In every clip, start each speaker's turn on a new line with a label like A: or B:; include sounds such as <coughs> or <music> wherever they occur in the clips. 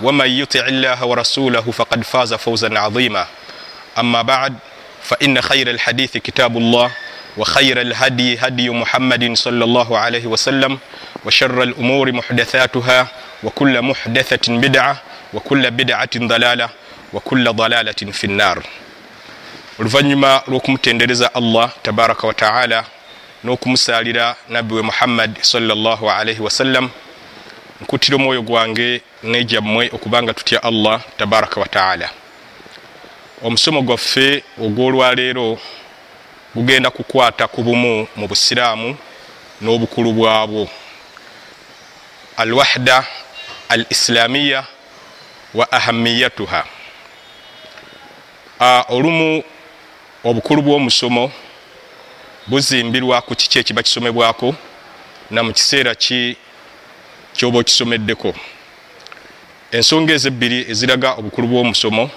A: ومن يطع الله ورسوله فقد فاز فوزا عظيما أما بعد فإن خير الحديث كتاب الله وخير الهدي هدي محمد صلى الله عليه وسلم وشر الأمور محدثاتها وكل محدثة بدعة وكل بدعة ضلالة وكل ضلالة في النار oluvannyuma lw'okumutendereza allah tabaraka wataala n'okumusalira nabbi we muhammad sallllah alaihi wasallam nkuttira omwoyo gwange nejjammwe okubanga tutya allah tabaraka wataala omusomo gwaffe ogw'olwaleero gugenda kukwata ku bumu mu busiraamu n'obukulu bwabwo. Alwahda al islamiya wa ahamiyatuha olumu obukulu bw'omusomo buzimbirwa ku kiki ekiba kisomebwako na mu kiseera ki kyoba okisomeddeko. Ensonga ezo ebbiri eziraga obukulu bw'omusomo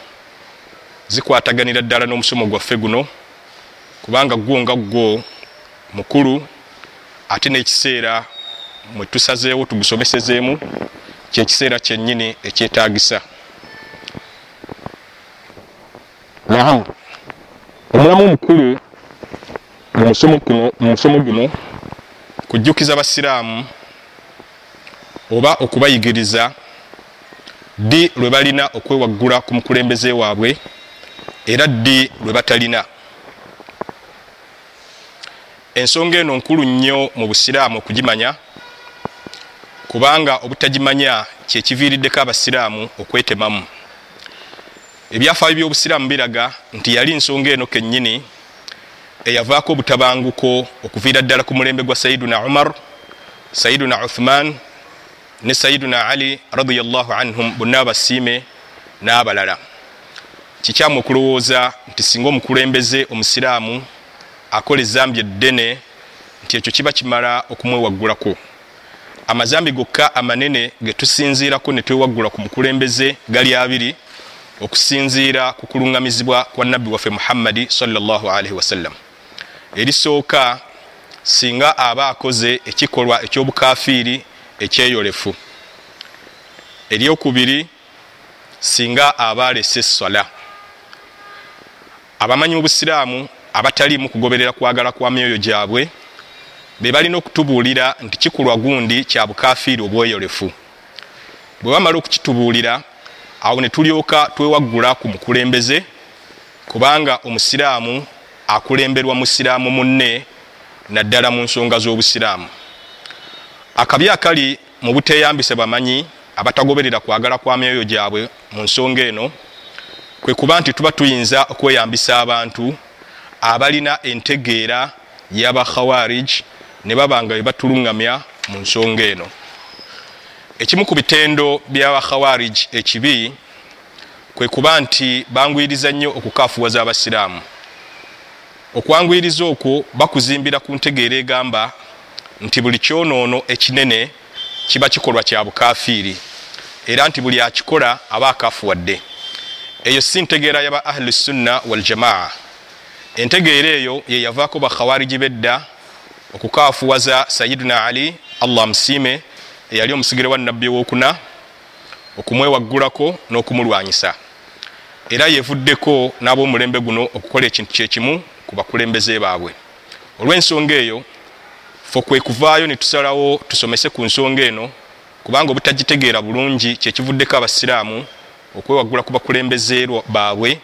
A: zikwataganira ddala n'omusomo gwaffe guno kubanga gwo nga gwo mukulu ate n'ekiseera mwe tusazeewo tugusomesezeemu kyekiseera kyennyini ekyetaagisa. Naam omulamu omukulu mu musomo guno kujjukiza basiraamu oba okubayigiriza ddi lwe balina okwewaggula ku mukulembeze waabwe era ddi lwe batalina. Ensonga eno nkulu nnyo mu busiraamu okugimanya kubanga obutagimanya kyekiviiriddeko abasiraamu okwetemamu. Ebyafaayo by'obusiraamu biraga nti yali nsonga eno kennyini eyavaako obutabanguko okuviira ddala ku mulembe gwa sayiduna umar sayiduna uthman ne sayiduna ali radiallahu anhum bonna abasiime n'abalala. Kikyamu okulowooza nti singa omukulembeze omusiraamu akola ezambi eddene nti ekyo kiba kimala okumwewaggulako. Amazambi gokka amanene ge tusinziirako ne twewaggula ku mukulembeze gali abiri okusinziira ku kuluŋŋamizibwa kwa nabbi waffe muhammadi salllahalaihi wasallam erisooka singa aba akoze ekikolwa ekyobukafiiri ekyeyolefu. Eryokubiri singa aba alese essola abamanyi mu busiraamu abataliimu kugoberera kwagala kwa myoyo gyabwe be balina okutubuulira nti kikulwa gundi kya bukafiiri obweyolefu. Bwe bamala okukitubuulira awo ne tulyoka twewaggula ku mukulembeze kubanga omusiraamu akulemberwa musiraamu munne naddala mu nsonga z'obusiraamu akabi akali mu buteyambise bamanyi abatagoberera kwagala kwa myoyo gyabwe mu nsonga eno kwe kuba nti tuba tuyinza okweyambisa abantu abalina entegeera y'abakhawarij ne baba nga bebatuluŋŋamya mu nsonga eno. Ekimu ku bitendo by'abakhawarij ekibi kwe kuba nti bangwiriza nnyo okukaafuwaza abasiraamu. Okwangwiriza okwo bakuzimbira ku ntegeera egamba nti buli kyonoono ekinene kiba kikolwa kya bukafiiri. Era nti buli akikola aba akaafuwadde eyo si ntegeera yaba ahli sunna waljamaa entegeera eyo yeyavaako bakhawariji bedda okukaafuwaza sayiduna ali allah amusiime eyali omusigire wa nabbi owokuna okumwewaggulako n'okumulwanyisa. Era yevuddeko n'ab'omulembe guno okukola ekintu kyekimu ku bakulembeze baabwe. Olw'ensonga eyo fe kwe kuvaayo ne tusalawo tusomese ku nsonga eno kubanga obutagitegeera bulungi kyekivuddeko abasiraamu okwewaggula ku bakulembeze baabwe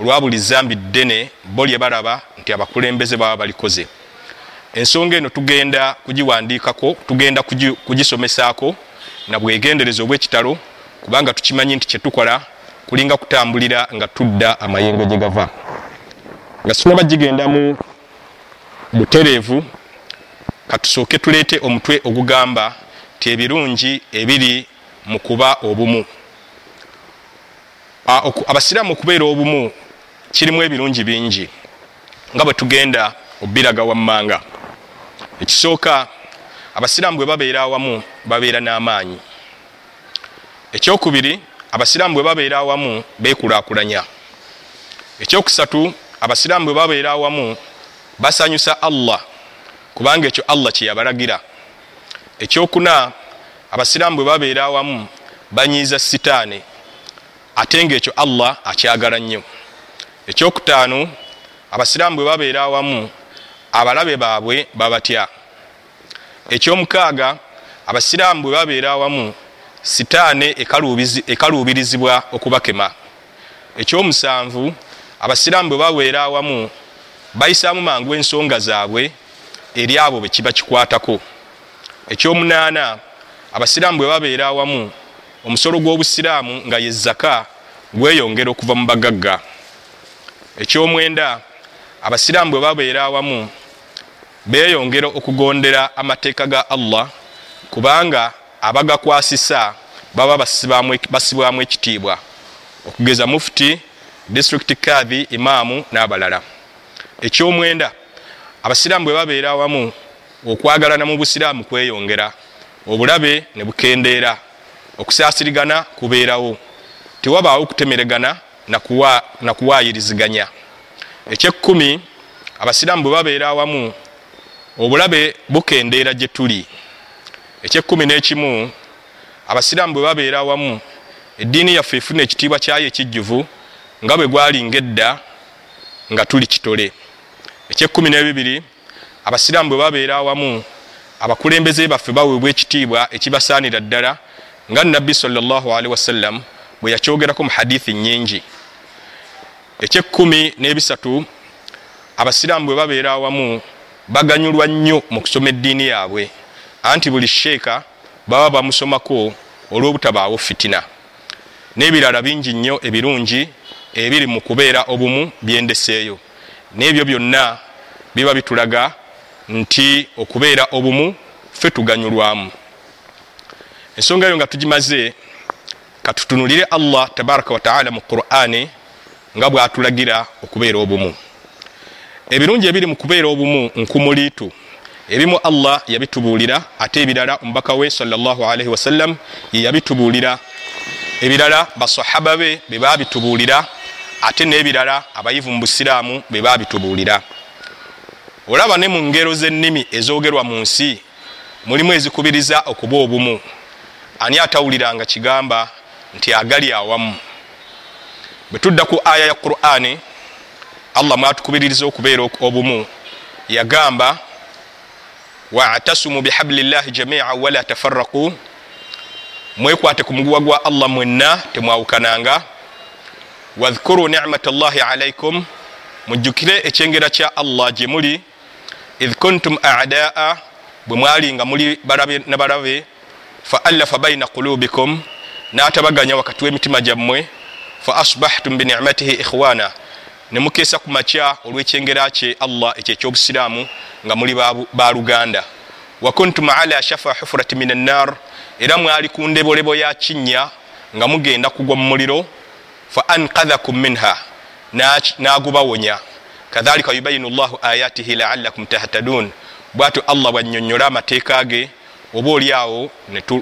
A: olwa buli zambi ddene bo lye balaba nti abakulembeze baba balikoze. Ensonga eno tugenda kugiwandiikako tugenda kugisomesaako na bwegendereza obwekitalo kubanga tukimanyi nti kyetukola kulinga kutambulira nga tudda amayengo gye gava. Nga sinaba gigendamu butereevu katusooke tuleete omutwe ogugamba ti ebirungi ebiri mu kuba obumu. Abasiraamu okubeera obumu kirimu ebirungi bingi nga bwe tugenda obiraga wammanga. Ekisooka abasiraamu bwe babeera awamu babeera n'amaanyi. Ekyokubiri abasiraamu bwe babeera awamu beekulaakulanya. Ekyokusatu abasiraamu bwe babeera awamu basanyusa allah kubanga ekyo allah kyeyabalagira ekyokuna abasiraamu bwe babeera awamu banyiiza sitaani ate ngaekyo allah akyagala nnyo. Ekyokutaano abasiraamu bwe babeera awamu abalabe baabwe babatya. Ekyomukaaga abasiraamu bwe babeera awamu sitaane ekaluubirizibwa okubakema. Ekyomusanvu abasiraamu bwe babeera awamu bayisaamu mangu ensonga zaabwe eri abo bwe kiba kikwatako. Ekyomunaana abasiraamu bwe babeera awamu omusolo gw'obusiraamu nga ye zaka gweyongera okuva mu bagagga. Ekyomwenda abasiraamu bwe babeera awamu beeyongera okugondera amateeka ga allah kubanga abagakwasisa baba basibwamu ekitiibwa. Okugeza mufuti district kadhi imaamu n'abalala. Ekyomwenda abasiraamu bwe babeera awamu okwagalana mu busiraamu kweyongera obulabe ne bukendeera. Okusaasirigana kubeerawo. Tewabaawo kutemeregana nakuwaayiriziganya ekyekkumi abasiraamu bwe babeera awamu obulabe bukendeera gye tuli. Ekyekkumi n'ekimu abasiraamu bwe babeera awamu eddiini yaffe efuna ekitiibwa kyayo ekijjuvu nga bwe gwalinga edda nga tuli kitole ekyekkumi n'ebibiri abasiraamu bwe babeera awamu abakulembeze baffe baweebwa ekitiibwa ekibasaanira ddala nga nabbi salli wasallam bwe yakyogerako mu hadithi nyingi ekyekkumi n'ebisatu abasiraamu bwe babeera awamu baganyulwa nnyo mu kusoma eddiini yaabwe anti buli sheeka baba bamusomako olw'obutabaawo fitina. N'ebirala bingi nnyo ebirungi ebiri mu kubeera obumu byendeseeyo n'ebyo byonna biba bitulaga nti okubeera obumu ffe tuganyulwamu. Ensonga eyo nga tugimaze katutunulire allah tabaraka wataala mu qur'ani nga bwatulagira okubeera obumu. Ebirungi ebiri mu kubeera obumu nkumuliitu ebimu allah yabitubuulira ate ebirala omubaka we salllahalaihi wasallam ye yabitubuulira. Ebirala basahaba be be babitubuulira ate n'ebirala abayivu mu busiraamu be babitubuulira olaba ne mu ngero z'ennimi ezoogerwa mu nsi mulimu ezikubiriza okuba obumu. Ani atawuliranga kigamba nti agali awamu? Bwe tudda ku aya ya qur'ani allah mwatukubiririza okubeera obumu. Yagamba watasumu bihabli llahi jamia wala tafaraku mwekwate ku muguwa gwa allah mwenna temwawukananga wadhkuru nimat llahi alaikum mujjukire ekyengera kya allah gye muli idh kuntum adaa bwe mwalinga muli ne balabe fa allafa baina qulubikum n'atabaganya wakati w'emitima gyammwe fa asbahtum binicmatihi ikhwana ne mukeesa ku makya olw'ekyengera kye allah ekyo ekyobusiraamu nga muli baluganda wa kuntum ala shafa hufurati min annar era mwali ku ndebolebo ya kinnya nga mugenda kugwa mu muliro fa ankadhakum minha n'agubawonya kadhalika yubayinu llahu ayatihi laalakum tahtadun. Bwatyo allah bwannyonnyola amateeka ge oba oli awo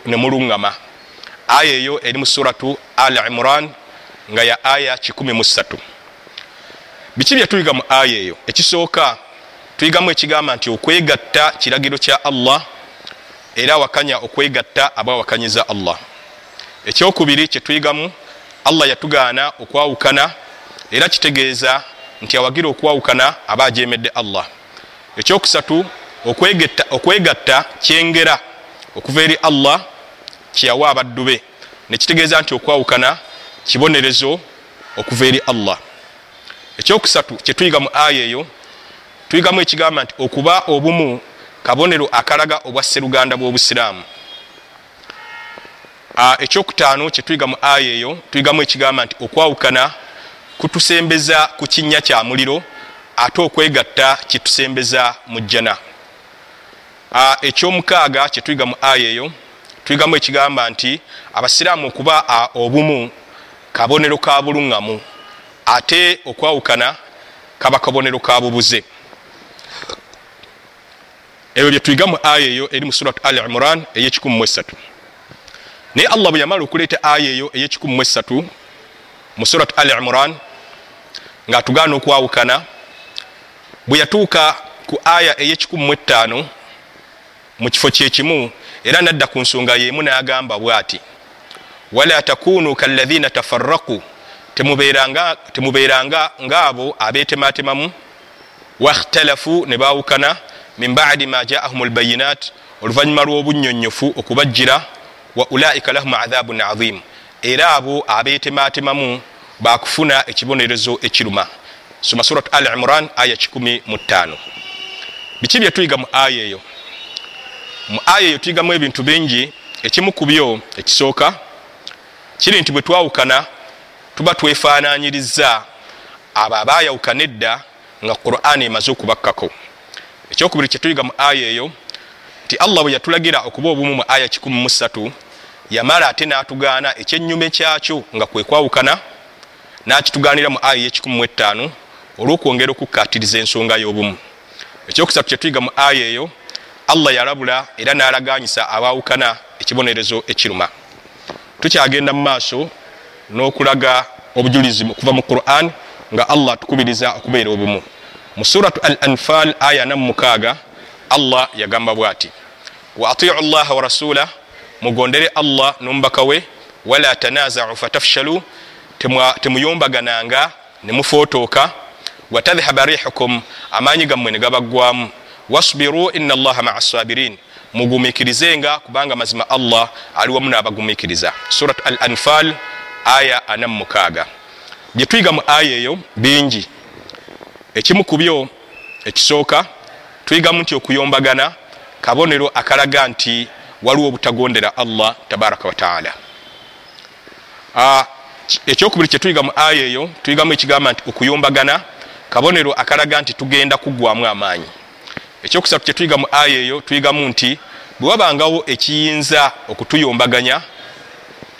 A: ne muluŋŋama aya eyo eri mu suratu al imran nga ya aya 13 biki byetuyiga mu aya eyo? Ekisooka tuyigamu ekigamba nti okwegatta kiragiro kya allah era awakanya okwegatta abawakanyiza allah. Ekyokubiri kyetuyigamu allah yatugaana okwawukana era kitegeeza nti awagira okwawukana aba ajemedde allah. Ekyokusatu okwegatta kyengera okuva eri allah kyeyawa abaddu be. Nekitegeeza nti okwawukana kibonerezo okuva eri allah. Ekyokusatu kyetuyiga mu aya eyo tuyigamu ekigamba nti okuba obumu kabonero akalaga obwa sseruganda bw'obusiraamu ekyokutaano kyetuyiga mu aya eyo tuyigamu ekigamba nti okwawukana kutusembeza ku kinnya kya muliro ate okwegatta kitusembeza mu jjana. Ekyomukaaga kyetuyiga mu aya eyo tuyigamu ekigamba nti abasiraamu okuba obumu kabonero ka buluŋŋamu ate okwawukana kaba kabonero ka bubuze. Ebyo byetuyiga mu aya eyo eri mu surat al imuran ey'ekikumu naye allah bwe yamala okuleeta aya eyo ey'ekikumu mu surat al imuran ng'atugaana okwawukana bwe yatuuka ku aya ey'ekikumu etaano mu kifo kyekimu era nadda ku nsonga yemu n'agamba bw'ati wala takunu kalladhina tafarraku temubeeranga ngaabo abeetematemamu wakhtalafu ne baawukana min badi ma jaahum lbayinat oluvannyuma lw'obunyonyofu okubajjira wa ulaika lahum adhabun adhim. Era abo abeetematemamu bakufuna ekibonerezo ekiruma. Soma surat al imran aya 15 biki byetuyiga mu aya eyo? Mu aya eyo tuyigamu ebintu bingi ekimu ku byo ekisooka kiri nti bwe twawukana tuba twefaananyiriza abo abayawukana edda nga qur'ani emaze okubakkako. Ekyokubiri kyetuyiga mu aya eyo nti allah bwe yatulagira okuba obumu mu aya 13 yamala ate n'atugaana ekyenyume kyakyo nga kwe kwawukana n'akitugaanira mu aya ye15 olw'okwongera okukkatiriza ensonga y'obumu. Ekyokusatu kyetuyiga mu aya eyo allah yalabula era n'alaganyisa abaawukana ekibonerezo ekiruma. Tukyagenda mu maaso n'okulaga obujulizi okuva mu quran nga allah atukubiriza okubeera obumu. Mu suratu al anfal aya namukaaga allah yagamba bw'ati wa atiu llaha wa rasula mugondere allah n'omubaka we wala tanazau fatafshalu temuyombagananga nemufootooka watadhhaba rihukum amaanyi gammwe ne gabaggwamu wasbiru ina allaha maa sabirin mugumikirizenga kubanga mazima allah ali wamu n'abagumikiriza surat al anfal aya ana mukaaga. Byetuyiga mu aya eyo bingi. Ekimu ku byo ekisooka tuyigamu nti okuyombagana kabonero akalaga nti waliwo obutagondera allah tabaraka wataala ekyokubiri kyetuyiga mu aya eyo tuyigamu ekigamba nti okuyombagana kabonero akalaga nti tugenda kuggwamu amaanyi. Ekyokusatu kyetuyiga mu aya eyo tuyigamu nti bwe wabangawo ekiyinza okutuyombaganya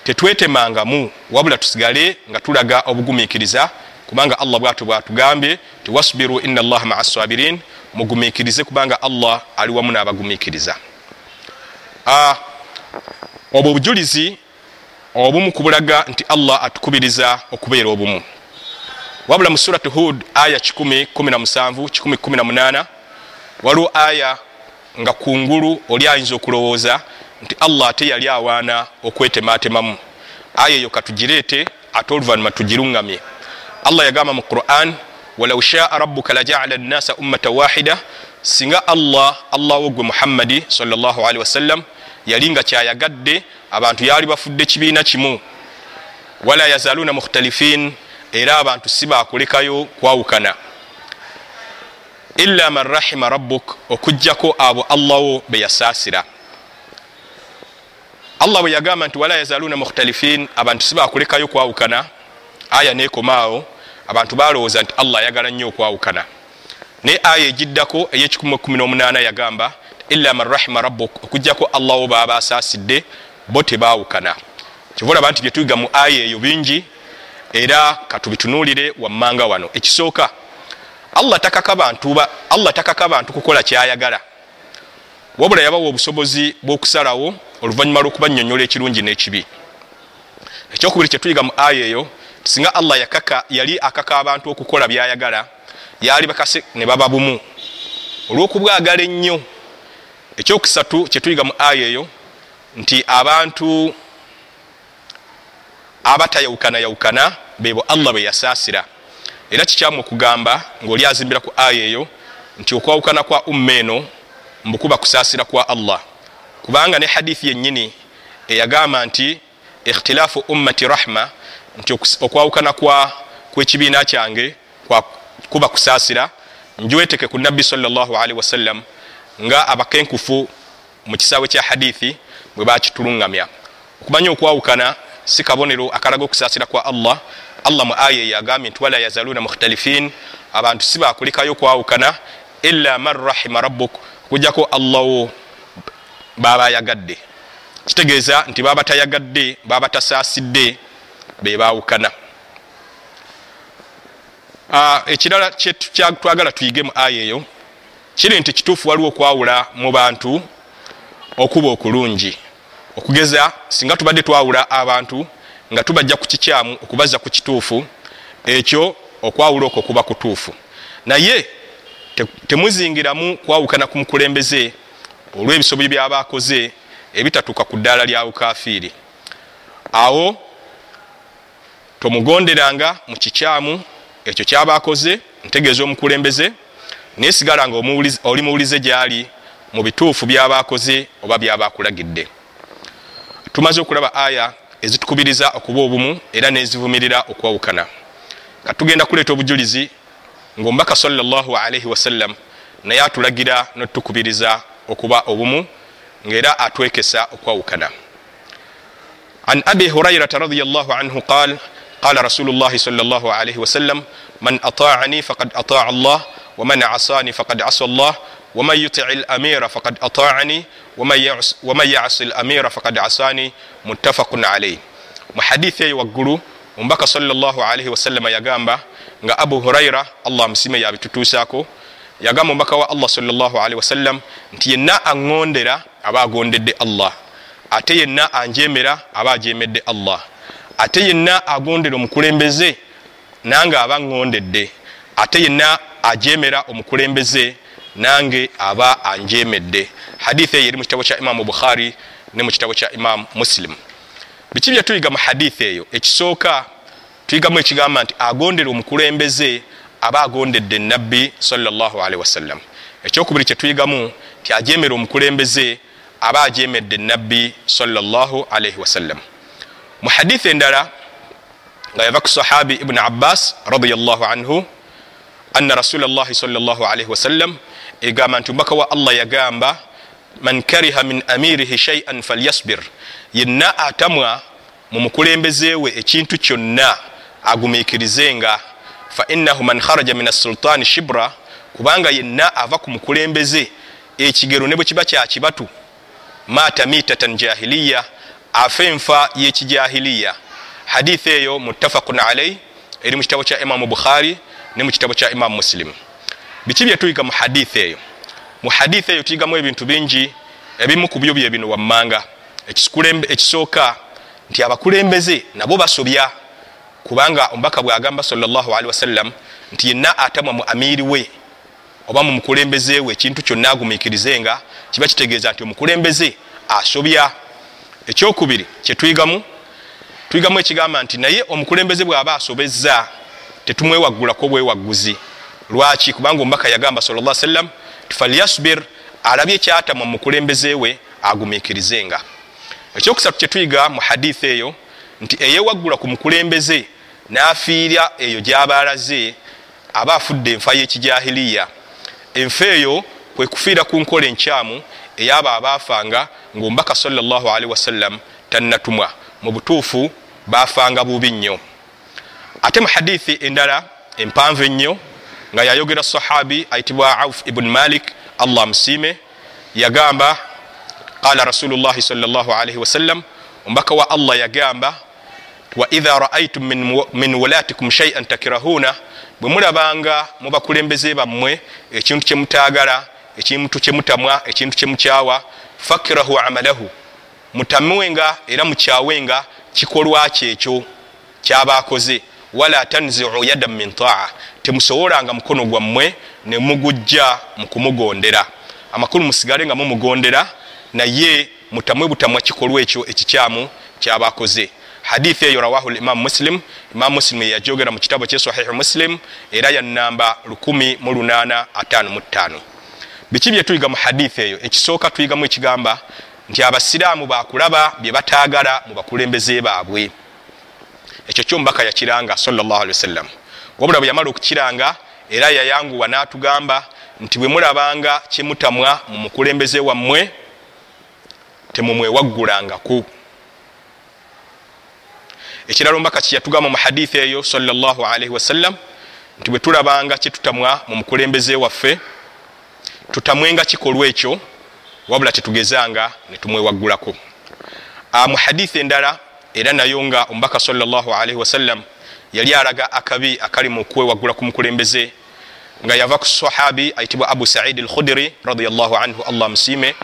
A: tetwetemangamu wabula tusigale nga tulaga obugumikiriza kubanga allah bwatyo bwatugambye ti wasbiru ina allaha maa sabirin mugumikirize kubanga allah ali wamu n'abagumikiriza obwo obujulizi obumu kubulaga nti allah atukubiriza okubeera obumu. Wabula mu surat hud aya 117 waliwo aya nga kungulu oli ayinza okulowooza nti allah ate yali awaana okwetematemamu aya eyo katugireete ate oluvanyuma tugiruŋŋamye. Allah yagamba mu quran walau shaa rabuka lajaala nnasa ummata wahida singa allah allah wo gwe muhammadi salli wasallam yali nga kyayagadde abantu yali bafudde kibiina kimu. Wala yazaluna mukhtalifin era abantu si bakulekayo kwawukana. Illa man rahima rabbuk okugjako abo allah wo beyasaasira allah bwe yagamba nti wala yazaluna mukhtalifin abantu si bakulekayo kwawukana. Aya nekomaawo abantu balowooza nti allah ayagala nnyo okwawukana. Naye aya egiddako ey18 yagamba illa man rahima rabbuk okugjako allah wo baba asaasidde bo tebawukana. Kivulaba nti byetuyiga mu aya eyo bingi era katubitunuulire wammanga wano. Ekisooka allah takaka bantu kukola kyayagala. Wabula yabawa obusobozi bwokusalawo oluvanyuma lwokubanyonyola ekirungi n'ekibi. Ekyokubiri kyetuyiga mu aya eyo singa allah yakaka yali akaka abantu okukola byayagala yali bakase ne baba bumu. Olwokubwagala ennyo ekyokusatu kyetuyiga mu aya eyo nti abantu abatayawukana yawukana bebo allah beyasaasira era kikyamu okugamba ngaoli azimbira ku aya eyo nti okwawukana kwa umma eno mbukuba kusaasira kwa allah. Kubanga ne hadithi yennyini eyagamba nti ikhtilaafu ummati rahma nti okwawukana kwekibiina kyange kuba kusaasira njiweteke ku nabbi salllahalihi wasallam nga abakenkufu mu kisaawe kya hadithi bwe bakitulungamya. Okumanya okwawukana si kabonero akalaga okusaasira kwa allah. Allah mu aya eyo agambye nti wala yazaluna mukhtalifin. Abantu si bakulekayo okwawukana illa man rahima rabbuk. Okujjako allahwo babayagadde. Kitegeeza nti baba tayagadde baba tasaasidde bebawukana ekirala kyetwagala tuyige mu aya eyo kiri nti kituufu waliwo okwawula mu bantu okuba okulungi. Okugeza singa tubadde twawula abantu nga tubajja ku kikyamu okubaza ku kituufu ekyo okwawula okwo kuba kutuufu. Naye temuzingiramu kwawukana ku mukulembeze olw'ebisoboyi byabakoze ebitatuuka ku ddaala lya bukafiiri. Awo tomugonderanga mu kikyamu ekyo kyabakoze ntegeeza omukulembeze naye sigala nga oli muwulize gyali mu bituufu byabakoze oba byabakulagidde tumaze okulaba aya ezitukubiriza okuba obumu era nezivumirira okwawukana. Katugenda kuleeta obujulizi ngaomubaka salaalaihi wasallam naye atulagira notukubiriza okuba obumu ngaera atwekesa okwawukana. An abi hurairata radiallahu anhu qal qala rasulu llahi sal llah alaihi wasallam man ataani faqad ataa allah waman asani faqad asa allah waman yutii lamira faqad ataani waman yasi lamira faqad asani muttafaqun alaih mu hadithi eyo waggulu omubaka salaalaihi wasallama yagamba nga abu huraira allah musime yabitutuusaako yagamba omubaka wa allah salaalaihi wasallam nti yenna aŋŋondera aba agondedde allah ate yenna anjemera aba ajemedde allah ate yenna agondera omukulembeze nange aba ŋŋondedde ate yenna ajemera omukulembeze nange aba anjemedde hadithi eyo eri mu kitabo kya imamu bukhari ne mu kitabo kya imamu muslim. Biki byetuyiga mu hadithi eyo? Ekisooka tuyigamu ekigamba nti agondera omukulembeze aba agondedde nabbi salllahalihi wasallam ekyokubiri kyetuyigamu nti ajemera omukulembeze aba ajemedde nabbi salllahalihi wasallam mu hadithi endala nga yava ku sahabi ibuni abbas radiallahu anhu anna rasula llahi salllahalihi wasallam egamba nti omubaka wa allah yagamba man kariha min amirihi shaian falyasbir yenna atamwa mu mukulembezewe ekintu kyonna agumiikirizenga fa innahu man kharaja min assultani shibra kubanga yenna ava ku mukulembeze ekigero ne bwe kiba kyakibatu maata mitatan jahiliya afa enfa y'ekijahiliya hadithi eyo muttafaqun alaih eri mu kitabo kya imamu bukhari ne mu kitabo kya imamu muslim. Biki byetuyiga mu hadithi eyo? Mu hadithi eyo tuyigamu ebintu bingi ebimu ku byo bye bino wammanga. Ekisooka nti abakulembeze nabo basobya kubanga omubaka bwagamba salllahalihi wasallam nti yenna atamwa mu amiiri we oba mu mukulembeze we ekintu kyonna agumiikirizenga kiba kitegeeza nti omukulembeze asobya. Ekyokubiri kyetuyigamu tuyigamu ekigamba nti naye omukulembeze bw'aba asobezza tetumwewaggulako bwewagguzi. Lwaki? Kubanga omubaka yagamba sal sallam ti falyasbir alabye ekyatamwa mu mukulembeze we agumiikirizenga. Ekyokusatu kyetuyiga mu hadithi eyo nti eyewaggula ku mukulembeze n'afiira eyo gy'aba alaze aba afudde enfa y'ekijahiliya enfa eyo kwe kufiira ku nkola enkyamu eyabo abaafanga ngaomubaka salllahalihi wasallam tannatumwa. Mu butuufu baafanga bubi nnyo ate mu hadithi endala empanvu ennyo nga yayogera sahabi ayitibwa auf ibuni malik allah amusiime yagamba qala rasulullahi salllahalihi wasallam omubaka wa allah yagamba waidha raaitum min wulatikum shaian takirahuna bwe mulabanga mubakulembeze bammwe ekintu kyemutagala ekintu kyemutamwa ekintu kyemukyawa fakirahu amalahu mutamwenga era mukyawenga kikolwa kyekyo kyabakoze wala tanziu yadan min taa. Temusowolanga mukono gwammwe nemugujja mukumugondera amakulu musigale nga mumugondera naye mutamwe butamwa kikolwa ekyo ekikyamu kyabakoze. Hadithi eyo rawahu limamu muslim. Imamu muslim yeyajogera mu kitabo kye sahihu muslim era yanamba 1855 biki byetuyiga mu hadithi eyo? Ekisooka tuyigamu ekigamba nti abasiraamu bakulaba bye bataagala mu bakulembeze baabwe ekyo kyomubaka yakiranga wasallam wabula bwe yamala okukiranga era yayanguwa n'atugamba nti bwe mulabanga kyemutamwa mu mukulembeze wammwe temumwewaggulangako. Ekirala ombaka kyeyatugamba mu hadithi eyo salaalii wasallam nti bwe tulabanga kyetutamwa mu mukulembeze waffe tutamwenga kikolwa ekyo wabula tetugezanga netumwewaggulako mu hadithi endala era nayo nga omubaka salaalii wasallam yali alaga akabi akali mu kwewaggula ku mukulembeze nga yava ku sahabi ayitibwa abu saidi al khudiri radiallahu anhu allah musiime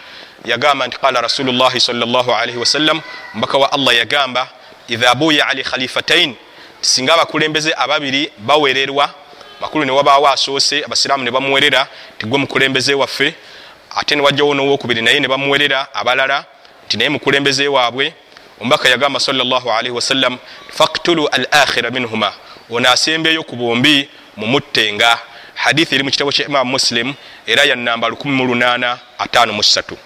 A: yagamba nti qala rasulullahi salaalii wasallam omubaka wa allah yagamba idha buya ali khalifatain singa abakulembeze ababiri bawererwa makulu newabaawo asoose abasiraamu ne bamuwerera tigwe mukulembeze waffe ate newajjawo nowokubiri naye ne bamuwerera abalala nti naye mukulembeze waabwe omubaka yagamba salaalii wasallam faktulu al akhira minhuma. Ono asembeyo ku bombi mumuttenga hadithi eri mu kitabo kya imamu muslim era yanamba 1853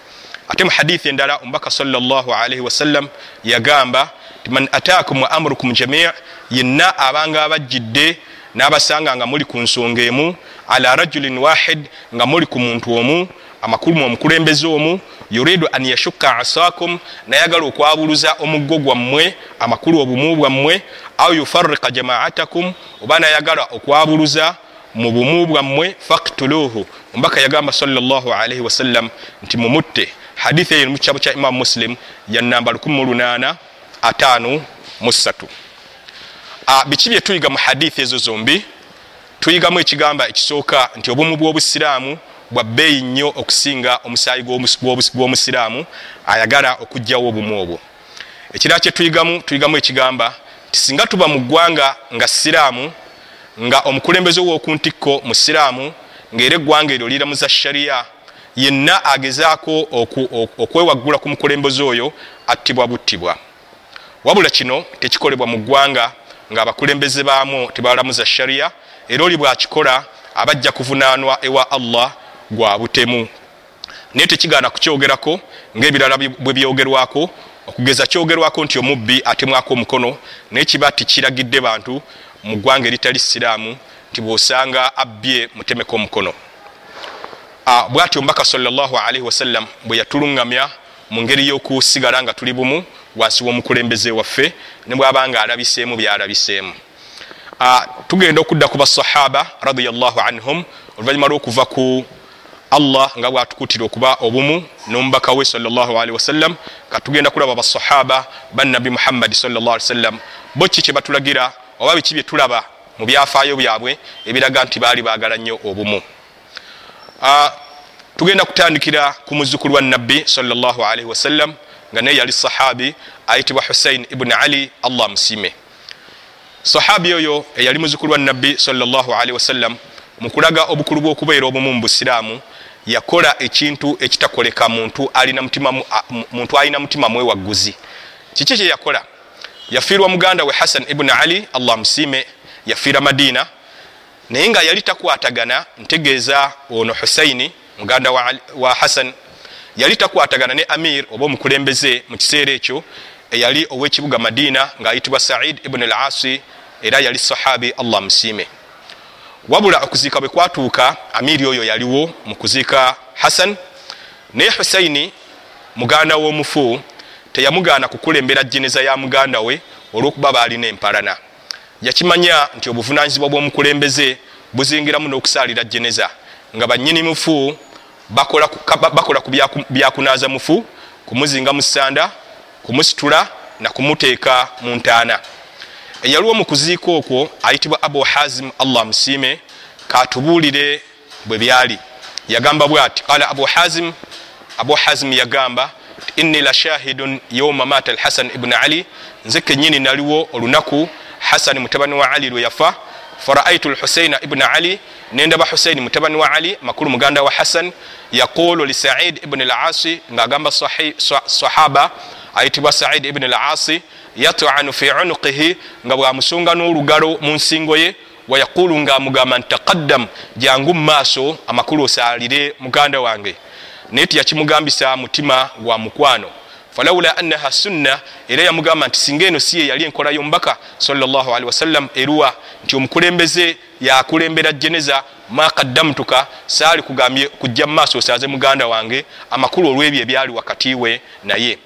A: ate mu hadithi endala omubaka salaalii wasallam yagamba man ataakum wa amurukum jamii yenna abanga abajjidde n'abasanga nga muli ku nsonga emu ala rajulin wahid nga muli ku muntu omu amakulu mu omukulembeze omu yuridu an yashukka asakum nayagala okwabuluza omuggo gwammwe amakulu obumu bwammwe au yufarika jamaatakum oba nayagala okwabuluza mu bumu bwammwe faktuluhu omubaka yagamba salaalii wasallam nti mumutte. Hadithi eyo mu kitabo kya imamu muslim yanamba 1853 biki byetuyiga mu hadithi ezo zombi? Tuyigamu ekigamba ekisooka nti obumu bw'obusiraamu bwa bbeeyi nnyo okusinga omusaayi gw'omusiraamu ayagala okugjawo obumu obwo. Ekirala kyetuyigamu tuyigamu ekigamba nti singa tuba mu ggwanga nga siraamu nga omukulembeze w'okuntikko mu siraamu ng'era eggwanga eryo liramuza shariya yenna agezaako okwewaggula ku mukulembeze oyo attibwa buttibwa. Wabula kino tekikolebwa mu ggwanga ngaabakulembeze baamu tebalamuza shariya era oli bwakikola abajja kuvunaanwa ewa allah gwa butemu. Naye tekigaana kukyogerako ngaebirala bwe byogerwako okugeza kyogerwako nti omubbi atemwako omukono naye kiba tikiragidde bantu mu ggwanga eritali siraamu nti bwosanga abbye mutemeko omukono. Bwatyo omubaka salaalii wasallam bwe yatuluŋŋamya mu ngeri y'okusigala nga tuli bumu wansi w'omukulembeze waffe ne bwabanga alabiseemu byalabiseemu. Tugenda okudda ku basahaba radiallahu anhum oluvanyuma lwokuva ku allah nga bwatukutira okuba obumu n'omubaka we salaalii wasallam katugenda kulaba basahaba bannabi muhammadi salaa sallam bo ki kye batulagira oba biki bye tulaba mu byafaayo byabwe ebiraga nti baali baagala nnyo obumu. Tugenda kutandikira ku muzukulu wa nabbi salaalii wasallam nga naye yali sahabi ayitibwa husain ibuni ali allah musiime sahabi oyo eyali muzukulu wa nabbi salaalii wasallam mukulaga obukulu bw'okubeera obumu mu busiraamu yakola ekintu ekitakoleka muntu alina mutima mwewagguzi kiki kye yakola? Yafiirwa muganda we hasan ibuni ali allah musiime yafiira madiina naye nga yali takwatagana ntegeeza ono husaini muganda wa, wa hasan yali takwatagana ne amir oba omukulembeze mu kiseera ekyo eyali ow'ekibuga madiina ng'ayitibwa said ibuni al asi era yali sahabi allah musiime wabula okuziika bwe kwatuuka amiri oyo yaliwo mu kuziika hasan naye husaini muganda w'omufu teyamugaana kukulembera jeneza ya muganda we olw'okuba baalina empalana. Yakimanya nti obuvunanyizibwa bw'omukulembeze buzingiramu n'okusaalira jeneza nga bannyini mufu bakola, bakola ku byakunaaza mufu kumuzinga mu ssanda kumusitula na kumuteeka mu ntaana eyaliwo mu kuziika okwo ayitibwa abu hazim allah musiime katubuulire bwe byali. Yagamba bwati qala abu hazim abu hazim yagamba inni la shahidun yauma mata alhasan ibuni ali. Nze kenyini naliwo olunaku hasani mutabani wa ali lwe yafa. Faraaitu lhusaina ibuni ali nendaba husaini mutabani wa ali makulu muganda wa hasan. Yaqulu li said ibuni lasi ngaagamba sahaba ayitibwa said ibuni lasi yatanu fi unuqihi nga bwamusunga n'olugalo mu nsingo ye wayaqulu ngaamugamba nti taqaddam jangu mumaaso amakulu osaalire muganda wange. Naye tiyakimugambisa mutima gwa mukwano. Falawula annaha sunna era yamugamba nti singa eno si ye yali enkola y'omubaka salllahalihi wasallam eruwa nti omukulembeze yakulembera jeneza makaddamtuka saali kugambye kujja mumaaso osaaze muganda wange amakulu olw'ebyo ebyali wakati we naye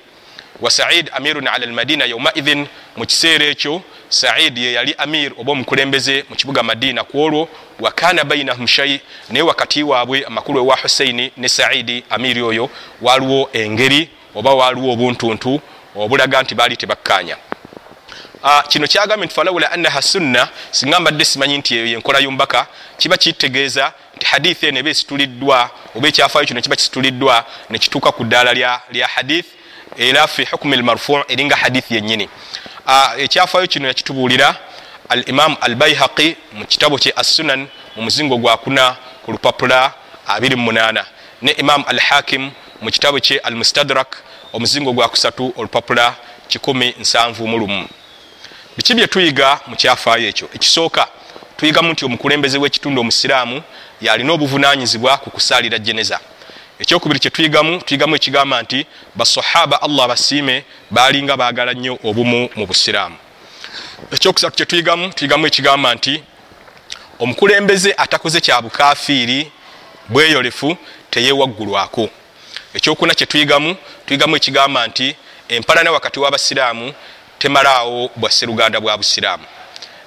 A: wa said amirun ala lmadina yaumaidhin mu kiseera ekyo said ye yali amir oba omukulembeze mu kibuga madina ku olwo wakana bainahum shai naye wakati waabwe amakulu ewa husaini ne saidi amiri oyo waliwo engeri oba waliwo obuntuntu obulaga nti baali tebakkanya Uh, kino kyagambye nti falawula annaha sunna singa mbadde simanyi nti eyo yenkola yombaka kiba kitegeeza nti hadithi eno eba esituliddwa oba ekyafaayo kino kiba kisituliddwa nekituuka ku ddaala lya, lya hadith era fi hukumi lmarfu eringa hadithi yennyini. Ekyafaayo kino yakitubuulira al imamu al baihaqi mu kitabo kye assunan mu muzingo gwakuna ku lupapula 28 ne imamu al hakim mu kitabo kye al mustadrak omuzingo gwakusatu olupapula 171 biki byetuyiga mu kyafaayo ekyo? Ekisooka tuyigamu nti omukulembeze w'ekitundu omusiraamu yalina obuvunanyizibwa ku kusaalira jeneza ekyokubiri kyetuyigamu tuyigamu ekigamba nti basahaba allah basiime balinga baagala nnyo obumu mu busiraamu. Ekyokusatu kyetuyigamu tuyigamu ekigamba nti omukulembeze atakoze kya bukafiiri bweyolefu teyewaggulwako. Ekyokuna kyetuyigamu tuyigamu ekigamba nti empalana wakati w'abasiraamu temalaawo bwaseruganda bwa busiraamu.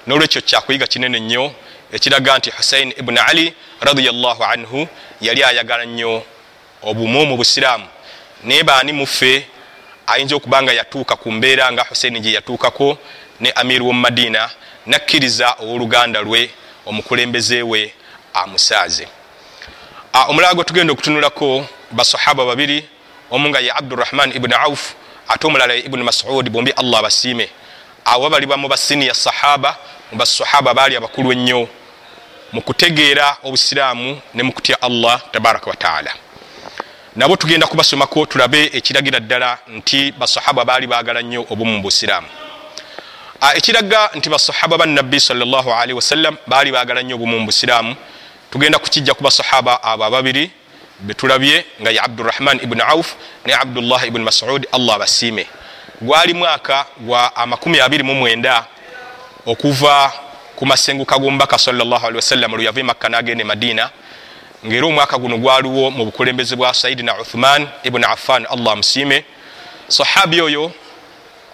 A: Nolwekyo kyakuyiga kinene nnyo ekiraga nti husain ibuni ali radiallahu anhu yali ayagala nnyo obumu mu busiraamu naye baani muffe ayinza okuba nga yatuuka ku mbeera nga husaini gye yatuukako ne amir womumadina nakkiriza owoluganda lwe omukulembeze we amusaaze. Omulala gwe tugenda okutunulako basahaba babiri omu nga ye abdurahman ibuni auf ate omulala ibuni masud bombi allah basiime abo balibwa mu basiniya sahaba mu basahaba baali abakulu ennyo mu kutegeera obusiraamu ne mu kutya allah tabaraka wataala nabo tugenda kubasomako tulabe ekiragira ddala nti basahaba baali baagala nnyo obumu mu busiraamu. Ekiraga nti basahaba bannabbi salllahalihi wasallam baali baagala nnyo obumu mu busiraamu tugenda kukijja ku basahaba abo ababiri betulabye nga ye abdurahman ibuni auf ne abdullah ibuni masud allah basiime gwali mwaka gwa 29 okuva ku masenguka g'omubaka wasallam lwe yava emakka n'agenda e madiina ngaera omwaka guno gwaliwo mu bukulembeze bwa sayidina uthman ibuni affan allah amusiime. Sahabi oyo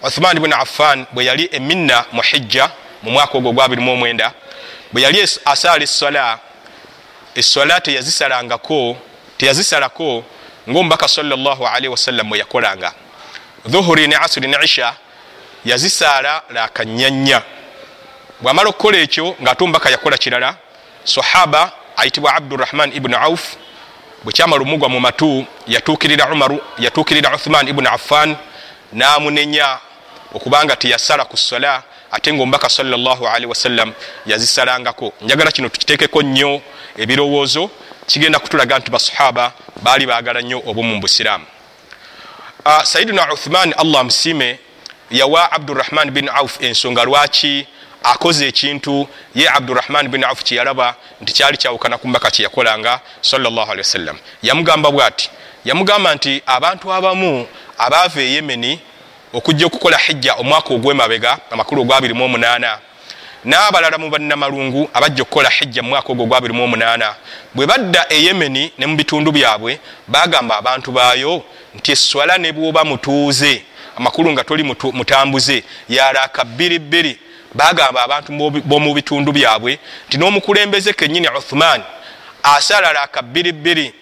A: uthman ibuni affan bwe yali eminna mu hijja mu mwaka ogwo gwa 29 bwe yali asaala essola essola teyazisalangako teyazisalako ngaomubaka salllahalihi wasallam bwe yakolanga. Dhuhuri ne asuri ne isha yazisaala lakanyanya bwamala okukola ekyo ngaate omubaka yakola kirala sahaba ayitibwa abdurahman ibuni auf bwe kyamala omugwa mu matu yatuukirira umaru yatuukirira uthman ibuni affan namunenya okubanga teyasala ku sola ate ngaomubaka salllahalihi wasallam yazisalangako. Njagala kino tukitekeko nnyo ebirowoozo kigenda kutulaga nti basahaba baali baagala nnyo obumu mu busiraamu. Uh, sayidina uthman allah amusiime yawa abdurahman bin auf ensonga lwaki akoze ekintu ye abdurahman bin auf kyeyalaba nti kyali kyawukana ku mbaka kyeyakolanga wasallam yamugamba bwati yamugamba nti abantu abamu abaava e yemeni okujja okukola hijja omwaka ogwemabega amakulu ogwa 28 n'abalala mu bannamalungu abajja okukola hijja mu mwaka ogwo gwa 28 bwe badda e yemeni ne mu bitundu byabwe bagamba abantu baayo nti eswala ne bwoba mutuuze amakulu nga toli mutambuze yalaka bbiribbiri bagamba abantu b'omu bitundu byabwe nti n'omukulembeze kennyini uthman asala laka bbiribbiri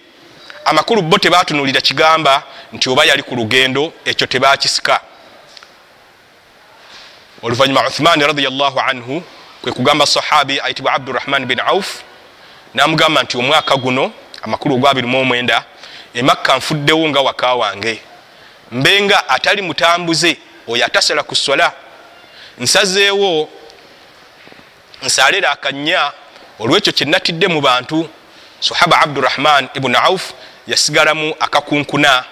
A: amakulu bo tebatunulira kigamba nti oba yali ku lugendo ekyo tebakisika. Oluvanyuma uthmani radiallahu anhu kwe kugamba sahabi ayitibwa abdurahman bin auf namugamba nti omwaka guno amakulu ogwa 29 emakka nfuddewo nga waka wange. Mbenga atali mutambuze oyo atasala ku sola nsazeewo nsalera akanya olwekyo kyenatidde mu bantu. Sahaba abdurahman ibuni auf yasigalamu akakunkuna.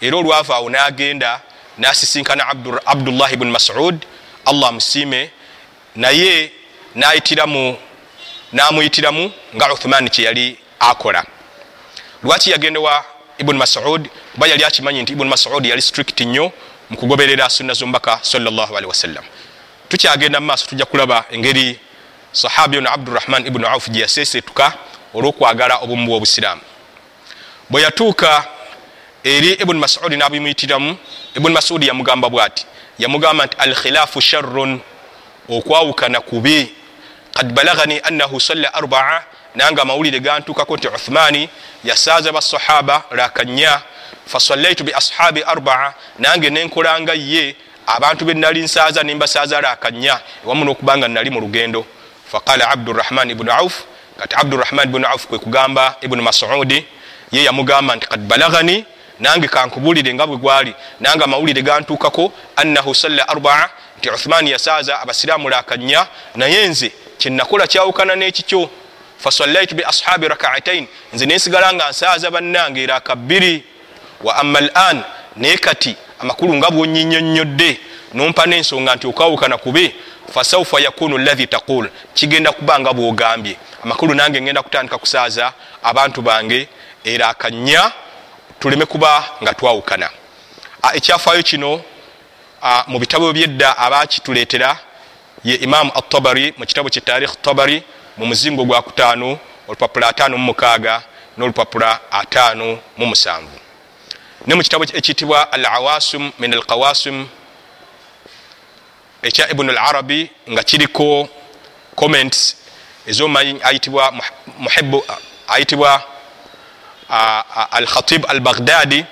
A: Era olwava awo n'agenda n'asisinkana abdullah ibuni masud. Allah amusiime. Naye nayitiramu namuyitiramu nga uthman kyeyali akola. Lwaki yagendewa ibuni masud? Kuba yali akimanyi nti ibuni masudi yali strict nnyo mukugoberera sunna zomubaka salllahalihi wasallam tukyagenda mu maaso tujja kulaba engeri sahabi ono abdurahman ibuni auf gye yasesetuka olwokwagala obumu bwobusiraamu. Bwe yatuuka eri ibuni masudi nabimuyitiramu ibuni masudi yamugamba bwati yamugamba nti al khilaafu sharrun okwawukana kubi. Kad balagani annahu salla arbaa nange amawulire gantukako nti uthmani yasaaza basahaba rakanya fasallaitu bi ashabi arbaa nange nenkolanga ye abantu benali nsaaza nimbasaaza rakanya ewamu nokubanga nali mu lugendo. Faqala abdurahman ibnu auf kati abdurahman ibnu auf kwe kugamba ibnu masudi ye yamugamba nti kad balagani nange kankubulire nga bwe gwali nange amawulire gantukako annahu salla arbaa nti uthmani yasaaza abasiraamu rakanya naye nze kyenakola kyawukana n'ekikyo. Fasallaitu bi ashabi rakaatain nze nesigala nga nsaaza bannange eraka bbiri. Wa ama al an naye kati amakulu nga bwonyinyonyodde nompa n'ensonga nti okawukana kube fasaufa yakunu lahi taqul kigenda kuba nga bwogambye. Amakulu nange ngenda kutandika kusaaza abantu bange erakanya tuleme kuba nga twawukana. Ekyafaayo kino mu bitabo byedda abakituleetera ye imamu atabari mu kitabo kye tarikh tabari mu muzingo gwa kutaano olupapula ataano mumukaaga n'olupapula ataano mumusanvu ne mu kitabo ekiyitibwa al awasum min alqawasim ekya ibunu al arabi nga kiriko comments ezomanyi ayitibwa muhibu ayitibwa al khatib al baghdadi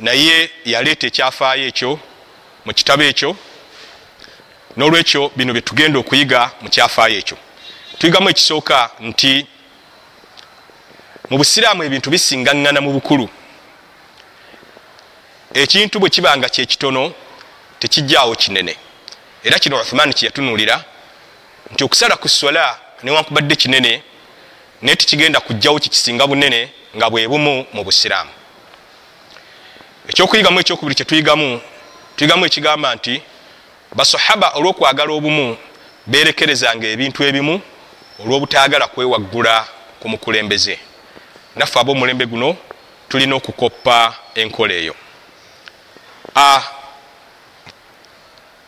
A: naye yaleeta ekyafaayo ekyo mu kitabo ekyo nolwekyo bino byetugenda okuyiga mu kyafaayo ekyo tuyigamu ekisooka nti mu busiraamu ebintu bisingaŋŋana mu bukulu ekintu bwe kiba nga kyekitono tekijjaawo kinene. Era kino uthman kyeyatunuulira nti okusala ku sola newankubadde kinene naye tekigenda kujjawo kikisinga bunene nga bwe bumu mu busiraamu. Ekyokuyigamu ekyokubiri kyetuyigamu tuyigamu ekigamba nti basahaba olwokwagala obumu berekerezanga ebintu ebimu olwobutagala kwewaggula ku mukulembeze. Naffe ab'omulembe guno tulina okukoppa enkola eyo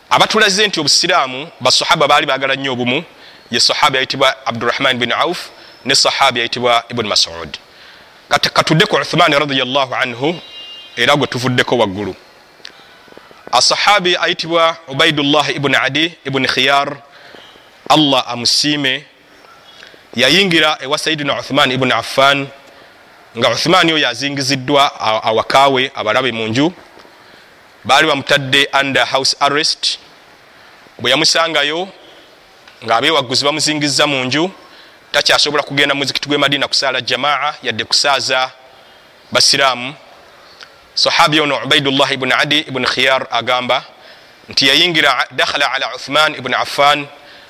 A: abatulaze nti obusiraamu basahaba baali bagala nnyo obumu. Ye sahaba yayitibwa abdurahman bin auf ne sahaba yayitibwa ibuni masud. Katudde ku uthmani radiallahu anhu era gwe tuvuddeko waggulu. Asahabi ayitibwa ubaidullah ibuni adi ibuni khiyar allah amusiime yayingira ewa sayidina uthman ibuni affan nga uthmani oyo azingiziddwa awakawe abalabe mu nju baali bamutadde under house arrest. Bwe yamusangayo nga abewaguzi bamuzingiza mu nju takyasobola kugenda muzikiti gwe madina kusaala jamaa yadde kusaaza basiraamu. Sahabi ono ubaidullah ibuni adi ibuni khiyar agamba nti yayingira dakhala ala uthman ibuni affan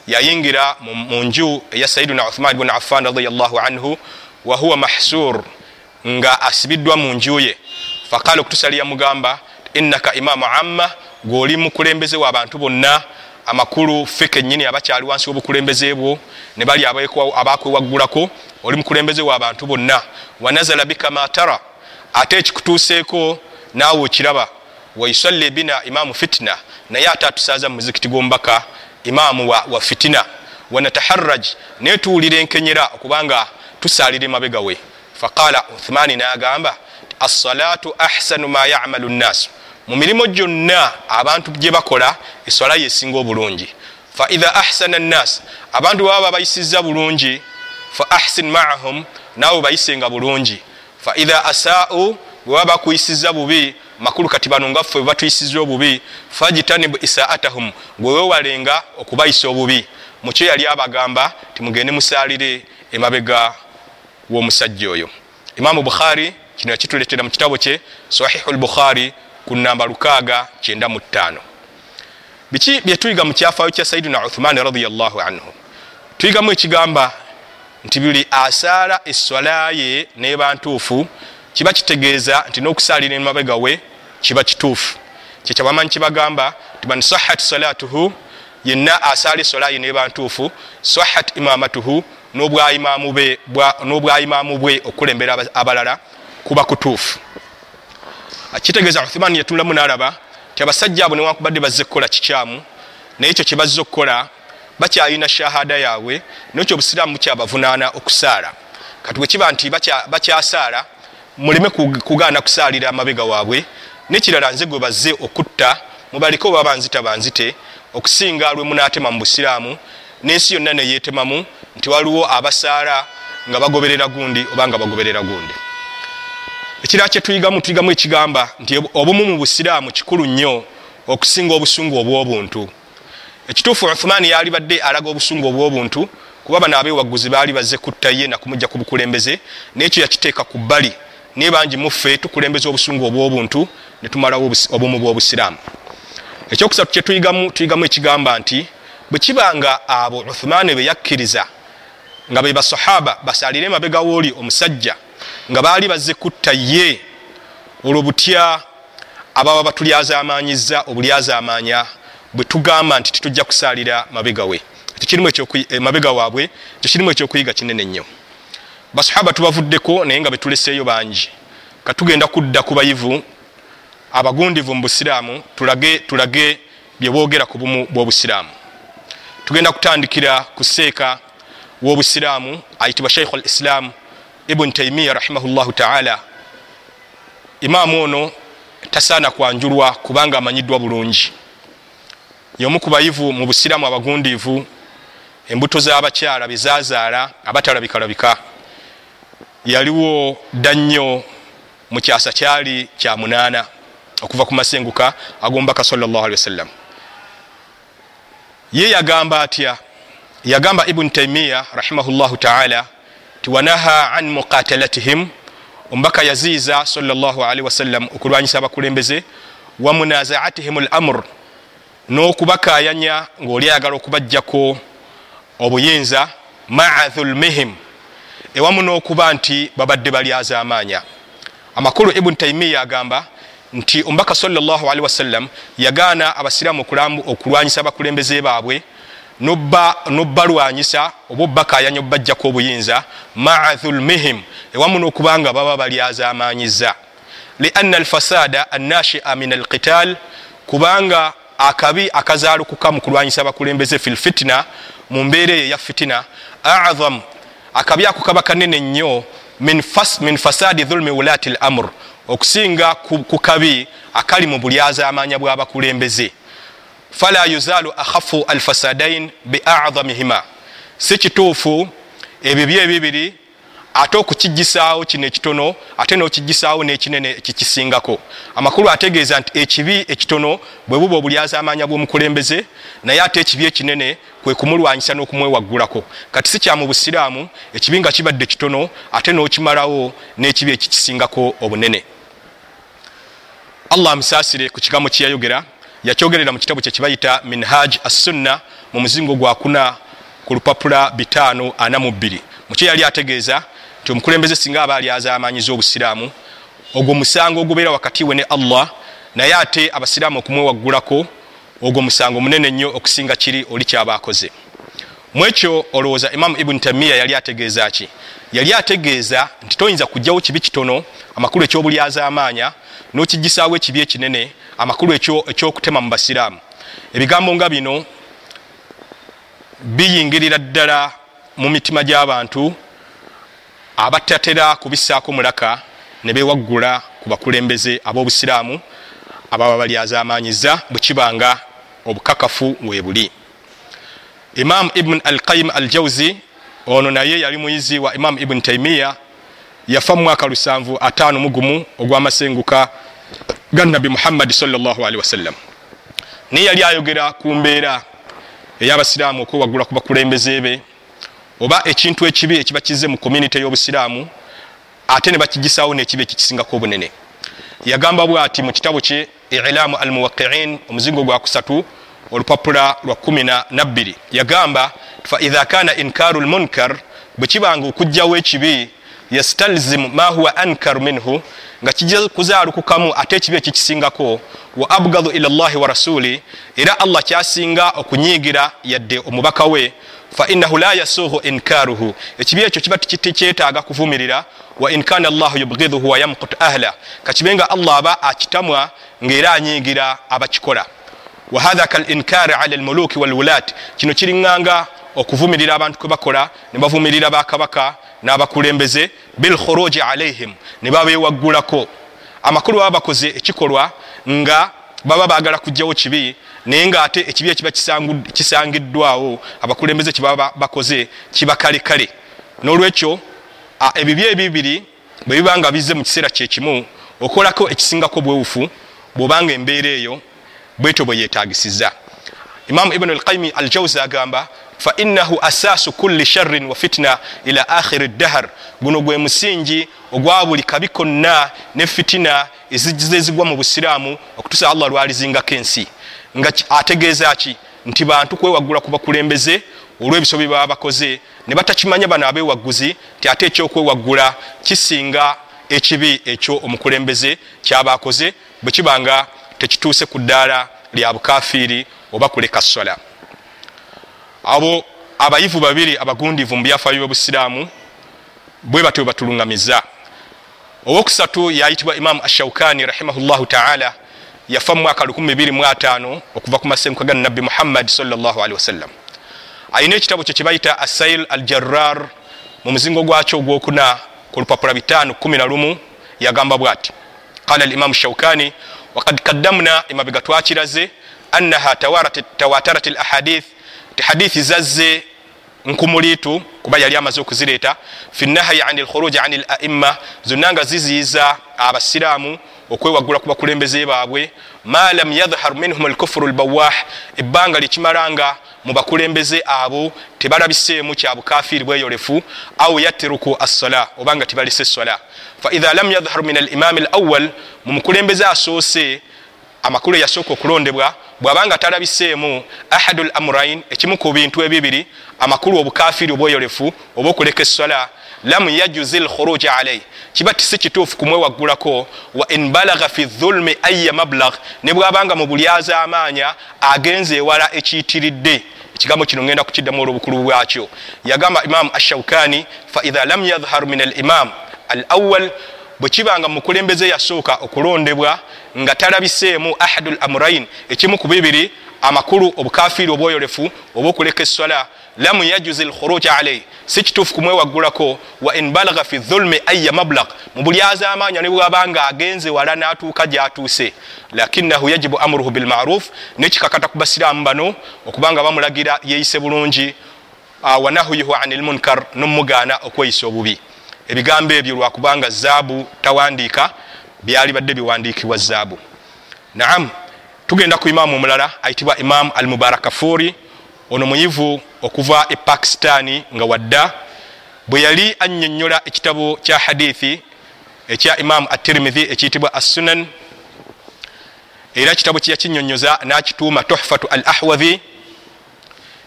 A: yayingira mu nju eya sayiduna uthman ibuni affan radiallahu anhu wahuwa mahsur nga asibiddwa mu nju ye. Faqala okutusali yamugamba innaka imamu amma gweoli mukulembeze w'abantu bonna. Amakulu fe kenyini abakyali wansi w'obukulembeze bwo ne bali abakwewaggulako oli mukulembeze w'abantu bonna. Wanazala bika matara ate ekikutuuseeko naawe okiraba. Waisalli bina imamu fitina naye ate atusaaza mu muzikiti gw'omubaka imaamu wa, wa fitina. Wanataharaj naye tuwulira enkenyera okubanga tusaalira emabega we. Faqala uthmani nagamba assalatu ahsanu ma yamalu nnaasu mu mirimu gyonna abantu gye bakola eswala yesinga obulungi. Faidha ahsana nnaas abantu baba babayisiza bulungi fa ahsin maahum naawe bayisenga bulungi. Faidha asaau bwe baba bakuyisiza bubi makulu kati bano ngaffe bwe batuyisiza obubi fajitanibu isaatahum gwe wewalenga okubayisa obubi. Mukyo yali abagamba timugende musaalire emabega w'omusajja oyo. Imamu bukhari kino yakituletera mu kitabo kye sahihu lbukhari ku namba 695 biki byetuyiga mu kyafaayo kya sayidina uthmani radiallahu anhu? Tuyigamu ekigamba nti buli asaala eswala ye neba ntuufu kiba kitegeeza nti n'okusaalira emabega we kiba kituufu. Kyekyabamanyi kibagamba ti man sahat salatuhu yenna asaala eswala ye neba ntuufu sahat imamatuhu n'obwayimaamu bwe okulembera abalala kuba kutuufu kitegeeza uthman yatunulamu nalaba ti abasajja abo newankubadde bazze kukola kikyamu naye ekyo kyebazze okukola bakyalina shahada yaabwe nayekyo obusiraamu bukyabavunaana okusaala. Kati bwekiba nti bakyasaala muleme kugaana kusaalira amabega waabwe nekirala nze gwe bazze okutta mubaleke oba banzita banzite okusinga lwe munaatema mu busiraamu n'ensi yonna neyeetemamu nti waliwo abasaala nga bagoberera gundi oba nga bagoberera gundi ekirala kyetuyigamu tuyigamu ekigamba nti obumu mu busiraamu kikulu nnyo okusinga obusungu obw'obuntu. Ekituufu uthumani yali badde alaga obusungu obw'obuntu kuba bano abeewaguzi baali bazze kutta ye nakumujja ku bukulembeze nekyo yakiteeka ku bbali. Naye bangi muffe tukulembeza obusungu obw'obuntu netumalawo obumu bw'obusiraamu. Ekyokusatu kyetuyigamu tuyigamu ekigamba nti bwe kiba nga abo uthumani be yakkiriza nga be basahaba basalire emabega wooli omusajja nga baali bazze kutta ye olwo butya ababa batulyazaamanyiza obulyazamanya bwe tugamba nti titujja kusaalira mabega we. Mabega waabwe ekyo kirimu ekyokuyiga kinene nnyo. Basahaba tubavuddeko naye nga betuleseeyo bangi. Katugenda kudda ku bayivu abagundivu mu busiraamu tulage, tulage byebwogera ku bumu bw'obusiraamu. Tugenda kutandikira ku seeka w'obusiraamu ayitibwa sheikh al islam ibuni taimiya rahimahullahu taala. Imaamu ono tasaana kwanjulwa kubanga amanyiddwa bulungi. Yomu ku bayivu mu busiraamu abagundiivu embuto z'abakyala bezazaala abatalabikalabika. Yaliwo dda nnyo mu kyasa kyali kya munaana okuva ku masenguka ag'omubaka salllah ali wasallam ye yagamba atya yagamba ibuni taimiya rahimahullahu taala ti wanaha an muqatalatihim. Omubaka yaziiza salli wasallam okulwanyisa abakulembeze. Wa munazaatihim l amur n'okubakayanya ng'oli ayagala okubajjako obuyinza maa dhulmihim. Ewamu n'okuba nti babadde balyaza amaanya. Amakulu ibuni taimiya agamba nti omubaka salli wasallam yagaana abasiraamu okulwanyisa abakulembeze baabwe nobalwanyisa oba obbakayanya obbajjako obuyinza maa dhulmihim ewamu n'okubanga baba balyazamanyiza lianna alfasada annashia min alqital kubanga akabi akazaalukuka mu kulwanyisa abakulembeze fi lfitina mu mbeera eyo eya fitina azam akabi ako kaba kanene nnyo min, fas, min fasadi dhulmi wulati lamur okusinga ku kabi akali mu bulyazamanya bw'abakulembeze fala yuzalu akhafu alfasadain biadhamihima si kituufu ebibi ebibiri ate okukigisaawo kino ekitono ate n'okigisaawo n'ekinene ekikisingako. Amakulu ategeeza nti ekibi ekitono bwe buba obulyazamanya bw'omukulembeze naye ate ekibi ekinene kwe kumulwanyisa n'okumwewaggulako. Kati si kya mu busiraamu ekibi nga kibadde kitono ate n'okimalawo n'ekibi ekikisingako obunene. Allah amusaasire ku kigambo kyeyayogera yakyogerera mu kitabu kyekibayita minhaj assunna mu muzingo gwakuna ku lupapula 542 mukyo yali ategeeza nti omukulembeze singa aba alyaza amanyiza obusiraamu ogwo musango ogubeera wakati we ne allah naye ate abasiraamu okumwewaggulako ogwo musango munene nnyo okusinga kiri oli kyaba akoze mu ekyo olowooza imamu ibuni tamiya yali ategeeza ki yali ategeeza nti toyinza kugjawo kibi kitono amakulu ekyobulyaza amaanya n'okigisaawo ekibi ekinene amakulu ekyokutema mu basiraamu. Ebigambo nga bino biyingirira ddala mu mitima gy'abantu abatatera kubissaako mulaka ne bewaggula ku bakulembeze ab'obusiraamu ababa balyazamanyiza bwe kibanga obukakafu webuli imamu ibn al qayim al jauzi ono naye yali muyizi wa imamu ibuni taimiya yafa mu mwaka 7 mugumu ogw'amasenguka ga nabi muhammadi salli wasallam. Naye yali ayogera ku mbeera ey'abasiraamu okwewaggula ku bakulembeze be oba ekintu ekibi ekiba kizze mu community y'obusiraamu ate ne bakigisaawo n'ekibi ekikisingako obunene. Yagamba bwati mu kitabo kye ilamu al muwaqiin omuzingo gwa kusatu olupapula lwa 12 yagamba faidha kana inkaru lmunkar bwe kibanga okugjawo ekibi yastalzimu ma huwa ankar minhu nga kijja kuzaalukukamu ate ekibi ekikisingako wa abgadu ila llahi wa rasuli era allah kyasinga okunyiigira yadde omubaka we fainahu la yasuuhu inkaruhu. Ekibi ekyo kiba tikyetaaga kuvumirira wain kana llahu yubgidhuhu wayamkut ahla. Kakibenga allah aba akitamwa ngaera anyigira abakikola wahatha kalinkari ala lmuluki walwulat kino kiriŋŋanga okuvumirira abantu kwe bakola ne bavumirira bakabaka n'abakulembeze bilkhuruji alaihim ne babewaggulako amakulu baba bakoze ekikolwa nga baba bagala kugjawo kibi naye ngaate ekibi ekiba kisangiddwawo abakulembeze kibaba bakoze kiba kalekale nolwekyo ebibi ebibiri bwe biba nga bize mu kiseera kyekimu okolako ekisingako bwewufu bwobanga embeera eyo bwetyo bwe yetagisiza imamu ibnu alqaimi aljawzi agamba fainahu asaasu kulli sharrin wa fitina ila akhiri ddahar guno gwe musingi ogwa buli kabi konna ne fitina ezizigwa mu busiraamu okutusa allah lwalizingako ensi. Nga ategeeza ki? Nti bantu kwewaggula ku bakulembeze olw'ebisobi baba bakoze ne batakimanya bano abewagguzi nti ate ekyokwewaggula kisinga ekibi ekyo omukulembeze kyaba akoze bwe kibanga tekituuse ku ddaala lya bukafiiri oba kuleka sola abo abayivu babiri abagundivu mu byafaayo byobusiraamu bwe batyo batuluŋŋamiza owokusatu yayitibwa imamu ashaukani rahimahullahu taala yafa mu mwaka 25 okuva ku masenguka ga nabbi muhammad salllahalihi wasallam ayina ekitabo kye kibayita asail al jarrar mu muzingo gwakyo ogwokuna ku lupapula 511 yagamba bwati. Qala limamu shaukani wakad kaddamna emabega twakiraze annaha tawatarat lahadith ti hadithi zazze nkumulitu kuba yali amaze okuzireeta fi nahayi ani lkhuruji ani laimma zonna nga ziziyiza abasiraamu okwewaggula ku bakulembeze baabwe ma lam yadhhar minhum lkufuru lbawah ebbanga likimalanga mu bakulembeze abo tebalabiseemu kya bukafiiri bweyolefu au yatiruku assola obanga tibalise essola faidha lam yadhhar min alimami alawal mu mukulembeze asoose amakulu eyasooka okulondebwa bwabanga talabiseemu ahadu lamurain ekimu ku bintu ebibiri amakulu obukafiiri obweyolefu oba okuleka essola lam yajuzi lkhuruji alaihi kiba tisi kituufu kumwewaggulako wa in balaga fi dhulmi aya mablag ne bwabanga mu bulyaza amaanya agenza ewala ekiyitiridde. Ekigambo kino ngenda kukiddamu olwobukulu bwakyo. Yagamba imamu ashaukani faidha lam yadhhar min alimam al awal bwe kibanga mukulembeze yasooka okulondebwa nga talabiseemu ahadu lamurain ekimu ku bibiri amakulu obukafiiri obweyolefu oba okuleka essola lam yajuzi lkhuruja alaihi si kituufu kumwewaggulako wa in balaga fi dhulmi aya mablag mu bulyaza amaanya ne bwabanga agenze wala n'atuuka gyatuuse. Lakinahu yajibu amuruhu bilmaruf nekikakata ku basiraamu bano okubanga bamulagira yeeyise bulungi wanahuyuhu ani lmunkar nomugaana okweyisa obubi. Ebigambo ebyo lwakubanga zaabu tawandiika byali badde biwandiikibwa zaabu. Naam tugenda ku imaamu omulala ayitibwa imamu al mubarakafuri ono muyivu okuva e pakistani nga wadda bwe yali annyonnyola ekitabo kya hadithi ekya imamu atirmidhi ekiyitibwa assunan era kitabo kyeyakinyonnyoza nakituuma tuhfatu al ahwadhi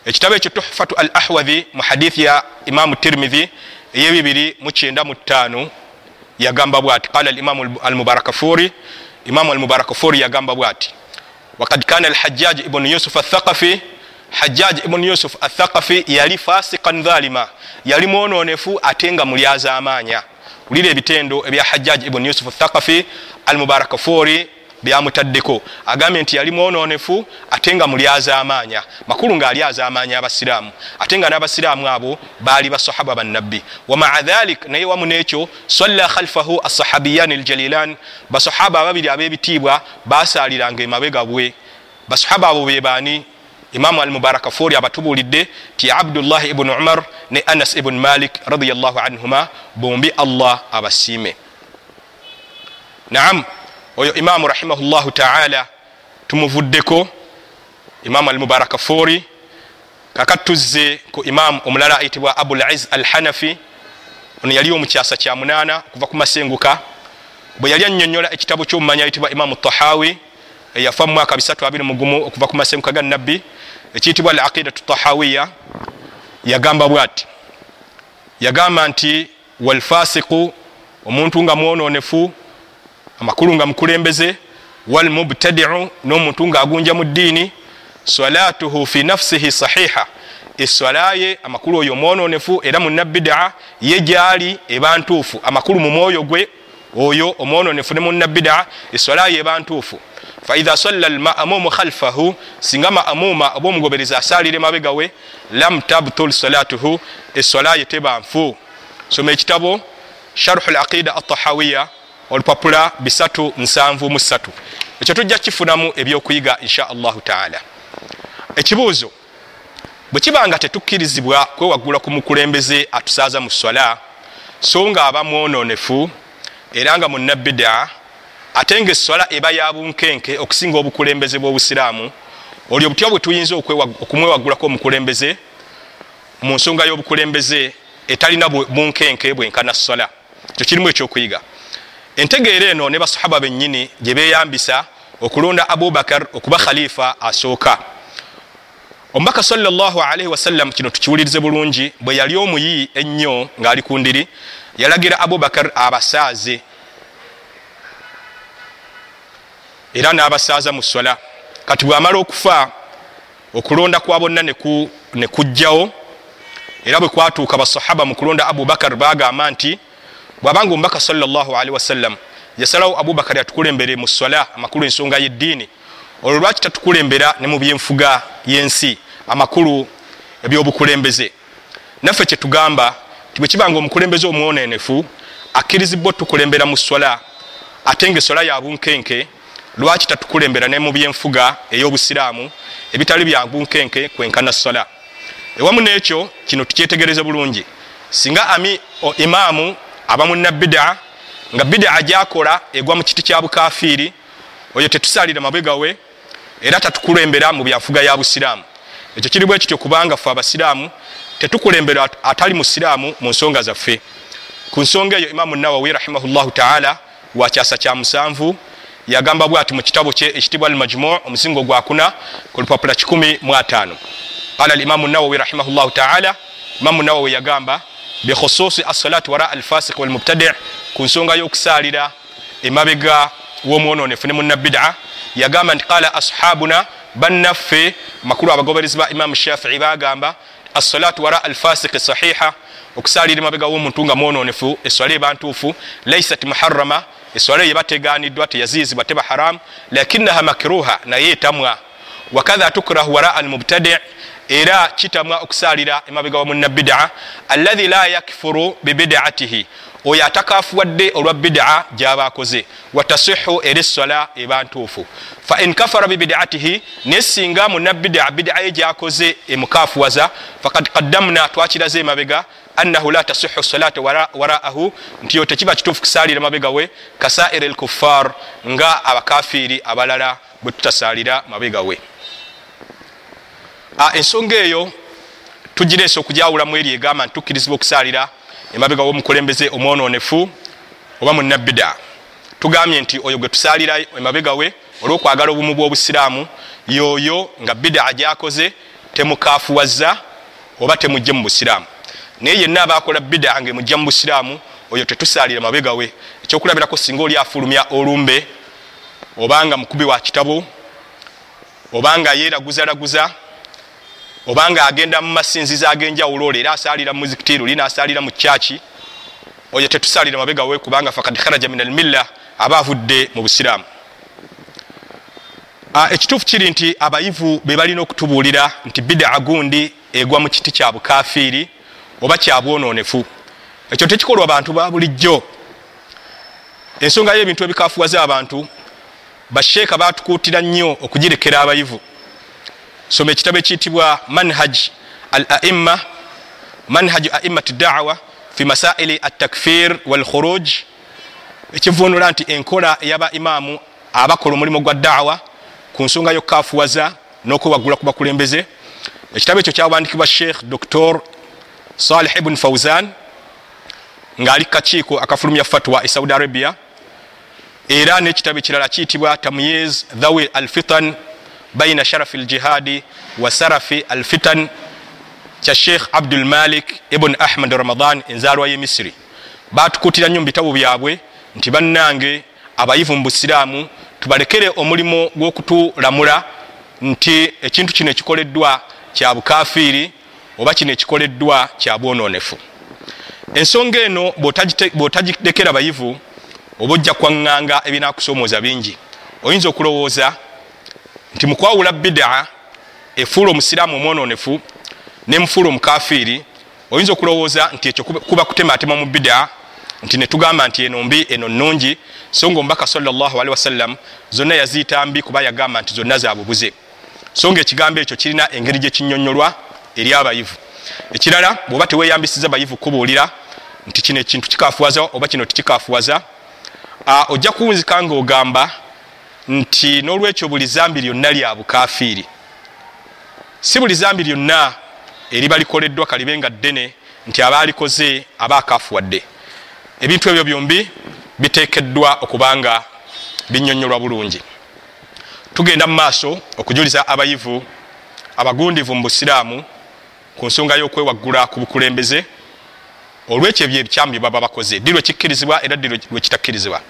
A: ekitabo ekyo tuhfatu al ahwadhi mu hadithi ya imamu tirmidhi eyebibiri mukyenda mu ttaano yagamba bwati. Qala alimamu almubarakafuri imamu almubarakafuri yagamba bwati wakad kana alhajjaj ibnu yusuf athaqafi hajjaj ibnu yusuf athaqafi yali fasikan dhalima yali mwononefu ate nga mulyaza amaanya wulira ebitendo ebya hajjaj ibnu yusuf athaqafi almubarakafuri byamutaddeko. Agambye nti yali mwononefu ate nga mulyaza amaanya makulu ngaalyaza amaanya abasiraamu. Ate nga n'abasiraamu abo baali basahaba bannabbi. Wamaa dhalik naye wamu n'ekyo salla khalfahu assahabiyani aljalilan. Basahaba ababiri ab'ebitiibwa basaaliranga emabega bwe. Basahaba abo be baani? Imamu almubaraka fori abatubuulidde ti abdullahi ibunu umar ne anas ibunu malik radiallahu anhuma bombi allah abasiime. Naam oyo imamu rahimahullahu taala tumuvuddeko. Imamu almubaraka fori kakati tuzze ku imamu omulala ayitibwa abulaiz al hanafi ono yali omukyasa kya munaana okuva ku masenguka. Bwe yali annyonnyola ekitabo kyomumanya ayitibwa imamu tahawi eyafa mu mwaka 321 okuva ku masenguka ga nabbi ekiyitibwa al aqidatu tahawiya yagamba bwati yagamba nti walfasiqu omuntu nga mwononefu amakulu nga mukulembeze walmubtadiu n'omuntu ng'agunja mu ddiini salatuhu fi nafsihi sahiha. Eswalaye amakulu oyo omwononefu era munabbidaa ye gyali eba ntuufu. Amakulu mu mwoyo gwe oyo omwononefu ne munabbidaa eswalaye eba ntuufu. Faidha salla lmamumu khalfahu singa mamuma oba omugoberezi asalire mabegawe lam tabtul salatuhu eswalaye teba nfu. Soma ekitabo sharhu laqida atahawiya olupapula 373 ekyo tujja kifunamu ebyokuyiga insha allahu taala. Ekibuuzo bwekibanga tetukkirizibwa kwewaggula ku mukulembeze atusaaza mu swala so nga aba mwononefu era nga munabbidaa ate nga eswala eba ya bunkenke okusinga obukulembeze bw'obusiraamu olyo butya bwe tuyinza okumwewaggulako omukulembeze? Mu nsonga y'obukulembeze etalina bunkenke bwenkana swala. Ekyo kirimu ekyokuyiga entegeera eno ne basahaba bennyini gye beeyambisa okulonda abubakar okuba khalifa asooka. Omubaka wasallam kino tukiwulirize bulungi bwe yali omuyiyi ennyo ng'ali ku ndiri yalagira abubakar abasaaze. Era n'abasaaza mu swala. Kati bwamala okufa okulonda kwa bonna ne kujjawo era bwe kwatuuka basahaba mu kulonda abubakar bagamba nti bwabanga omubaka salllahalihi wasallam yasalawo abubakar atukulembere mu swala amakulu ensonga y'eddiini. Olwo lwaki tatukulembera ne mu byenfuga y'ensi amakulu ebyobukulembeze? Naffe kyetugamba ti bwe kibanga omukulembeze omwonenefu akkirizibwa otukulembera mu swala ate nga eswala ya bunkenke lwaki tatukulembera ne mu byenfuga ey'obusiraamu ebitali bya bunkenke kwenkana swala? Ewamu n'ekyo kino tukyetegereze bulungi. Singa ami imaamu aba munabbidaa nga bidaa gyakola egwa mu kiti kya bukafiiri oyo tetusalira mabegawe era tatukulembera mu byanfuga ya busiraamu. Ekyo kiri bwe kityo kubanga fe abasiraamu tetukulembera atali musiraamu mu nsonga zaffe. Ku nsonga eyo imaamu nawawi rahimahullahu taala wakyasa kya musanvu yagamba bwati mu kitabo kye ekitibwa al majmu omusingo gwakuna ku lupapula 15 qala alimamu nawawi rahimahullahu taala imamu nawawi yagamba bikhususi assalati wara alfasik walmubtadi ku nsonga y'okusalira emabega w'omwononefu ne munabida yagamba nti qala ashabuna bannaffe makulu abagoberezi ba imamu shafii bagamba assalatu wara alfasiki sahiha okusalira emabega w'omuntu nga mwononefu eswala eba ntuufu laisat muharama eswala eyo bateganiddwa teyaziyizibwa teba haramu lakinaha makruha naye etamwa wakatha tukrahu wara almubtadi era kitamwa okusalira emabega wa munabida alladhi la yakfuru bibidatihi oyo atakafuwadde olwa bidaa gyaba akoze watasihu era eswala eba ntuufu. Fain kafara bibidatihi naye singa munabidaa bidaa ye gyakoze emukafuwaza fakad qaddamna twakiraze emabega annahu la tasihu salata waraahu nti yo tekiba kituufu kusalira mabega we kasairi lkuffar nga abakafiri abalala bwe tutasalira mabega we ensonga eyo tugireesa okujawulamu eri egamba nti tukkirizibwa okusalira emabega womukulembeze omwononefu oba munabida tugambye nti oyo gwe tusalira emabega we olwokwagala obumu bwobusiraamu yoyo nga bidaa gyakoze temukafuwaza oba temujje mu busiraamu. Naye yenna abakola bidaa nga emujja mu busiraamu oyo tetusalira mabega we. Ekyokulabirako singa oli afulumya olumbe obanga mukubi wa kitabo obanga yeraguzaraguza obanga agenda mu masinzizo agenjawulo olwo era asalira muzikiti luli nasalira mu kyaki oyo tetusalira mabega we kubanga fakad kharaja min almilla aba avudde mu busiraamu. Ekituufu kiri nti abayivu be balina okutubuulira nti bidaa gundi egwa mu kiti kya bukafiiri oba kyabwononefu ekyo tekikolwa bantu ba bulijjo. Ensonga y'ebintu ebikafuwaza abantu basheeka batukuutira nnyo okugirekera abayivu soma ekitabo ekiyitibwa manhaj al aima manhaju aimat dawa fi masaili atakfir walkhuruj. Ekivunula nti enkola eyaba imaamu abakola omulimu gwa dawa ku nsonga yokukafuwaza n'okwewagula ku bakulembeze. Ekitabo ekyo kyawandikibwa sheikh dr salih ibn fauzan ng'ali kakiiko akafulumya fatwa e saudi arabia era n'ekitabo ekirala kiyitibwa tamyiz dhawi alfitan baina sharafi ljihadi wa sarafi alfitan kya sheikh abdulmalik ibn ahmad ramadan enzalwa ye misiri batukutira nnyo mu bitabo byabwe nti bannange abayivu mu busiraamu tubalekere omulimu gw'okutulamula nti ekintu kino ekikoleddwa kya bukafiiri oba kino ekikoleddwa kya bwononefu. Ensonga eno bwotagidekera bayivu oba ojja kwaŋŋanga ebinakusomooza bingi oyinza okulowooza nti mukwawula bidaa efuula omusiraamu omwononefu nemufuula omukafiiri oyinza okulowooza nti ekyo kuba kutematema mu bidaa nti netugamba nti eno mbi eno nungi so nga omubaka salli wasallam zonna yaziyita mbi kuba yagamba nti zonna zabubuze so nga ekigambo ekyo kirina engeri gyekinyonyolwa eri abayivu. Ekirala bwoba teweyambisiza bayivu kubuulira nti kino ekintu kikafuwaza oba kino tikikafuwaza ojja kuwunzika nga ogamba nti n'olwekyo buli zambi lyonna lya bukafiiri si buli zambi lyonna eriba likoleddwa kalibe nga ddene nti aba alikoze aba akafuwadde ebintu ebyo byombi biteekeddwa okubanga binyonyolwa bulungi. Tugenda mu maaso okujuliza abayivu abagundivu mu busiraamu ku nsonga y'okwewaggula ku bukulembeze. Olwekyo ebyo ebikyamu byebaba bakoze ddi lwekikkirizibwa era ddi lwekitakkirizibwa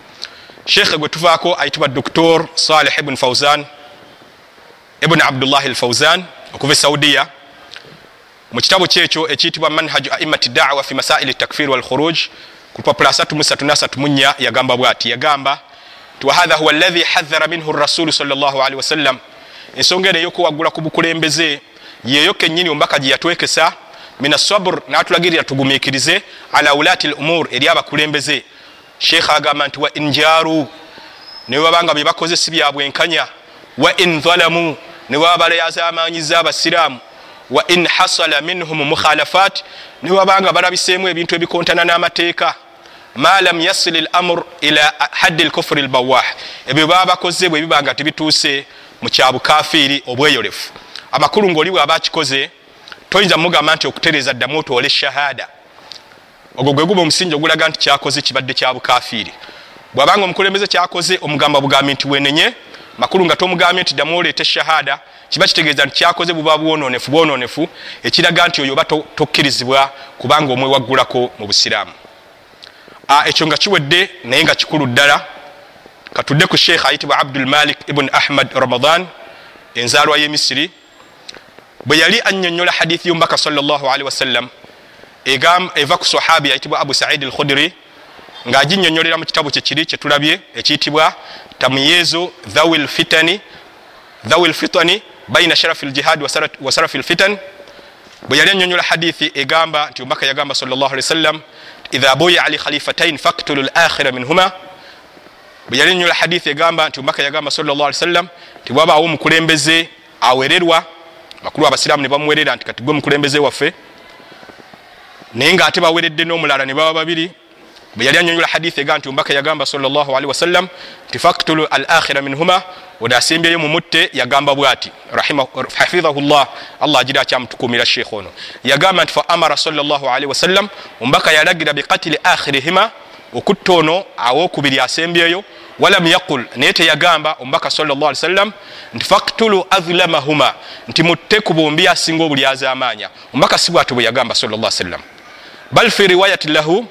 A: sheekhe gwe tuvaako ayitibwa doktor saleh ibuni fauzan ibuni abdullahi al fauzan okuva e saudiya. Mu kitabo kyekyo ekiyitibwa manhaju aimati dawa fi masaili takfir walkhuruj ku lupapula 334 yagamba bwati yagamba ti wahatha huwa allahi hadhara minhu rasulu salli wasallam ensonga eno eyokuwaggula ku bukulembeze yeyo kenyini omubaka gye yatwekesa min asabur natulagirira tugumikirize ala ulati l umur eri abakulembeze sheekha agamba nti wa injaru newebabanga byebakoze si byabwenkanya wa in dhalamu newaba balayazamanyiza abasiraamu wa in hasala minhum mukhalafat newabanga balabiseemu ebintu ebikontana n'amateeka. Ma lam yasil l amur ila haddi lkufuri lbawah ebyo baba bakoze bwe bibanga tebituuse mu kyabukafiiri obweyolefu. Amakulu ngaoli bwaba akikoze toyinza mugamba nti okutereza ddamu otwole shahada ogwo gwe guba omusingi ogulaga nti kyakoze kibadde kyabukafiiri bwabanga omukulembeze kyakoze omugamba bugambi nti wenenye makulu nga tomugambye nti ddamu oleete shahada kiba kitegeeza nti kyakoze buba bwononefu bwononefu ekiraga nti oyo oba tokkirizibwa kubanga omwewaggulako mu busiraamu. Ekyo nga kiwedde naye nga kikulu ddala katudde ku sheekh ayitibwa abdul malik ibuni ahmad ramadan enzaalwa y'emisiri bwe yali annyonnyola hadithi y'omubaka salli wasallam eva ku sahabi ayitibwa abu saidi alkhudiri ng'aginnyonnyolera mu kitabu kyekiri kyetulabye ekiyitibwa tamyezo dhawi lfitani baina sharafi ljihad wa sarafi lfitan bwe yali annyonnyola hadithi egamba nti omubaka yagamba salli wasallam idha buya li khalifatain faktulu lakhira minhuma. Bwe yali annyonnyola hadithi egamba nti omubaka yagamba salli wasallam nti bwabaawo omukulembeze awererwa bakulu abasiraamu ne bamuwerera nti kati gwe mukulembeze waffe naye ngaate baweredde n'omulala ne baba babiri bwe yali anyonyola hadithi ega nti omubaka yagamba salli wasallam nti faktulu al akhira minhuma ono asembyeyo mu mutte yagamba bwati hafidhahu llah allah agira akyamutukumira sheekh ono. Yagamba nti fa amara salli wasallam omubaka yalagira biqatili akhirihima okutta ono awokubiri asembyeyo walam yaqul naye teyagamba omubaka sallam nti faktulu adlamahuma nti mutte ku bombi asinga obuli azaamaanya omubaka si bwati bwe yagamba sallam bal fi riwayati lahu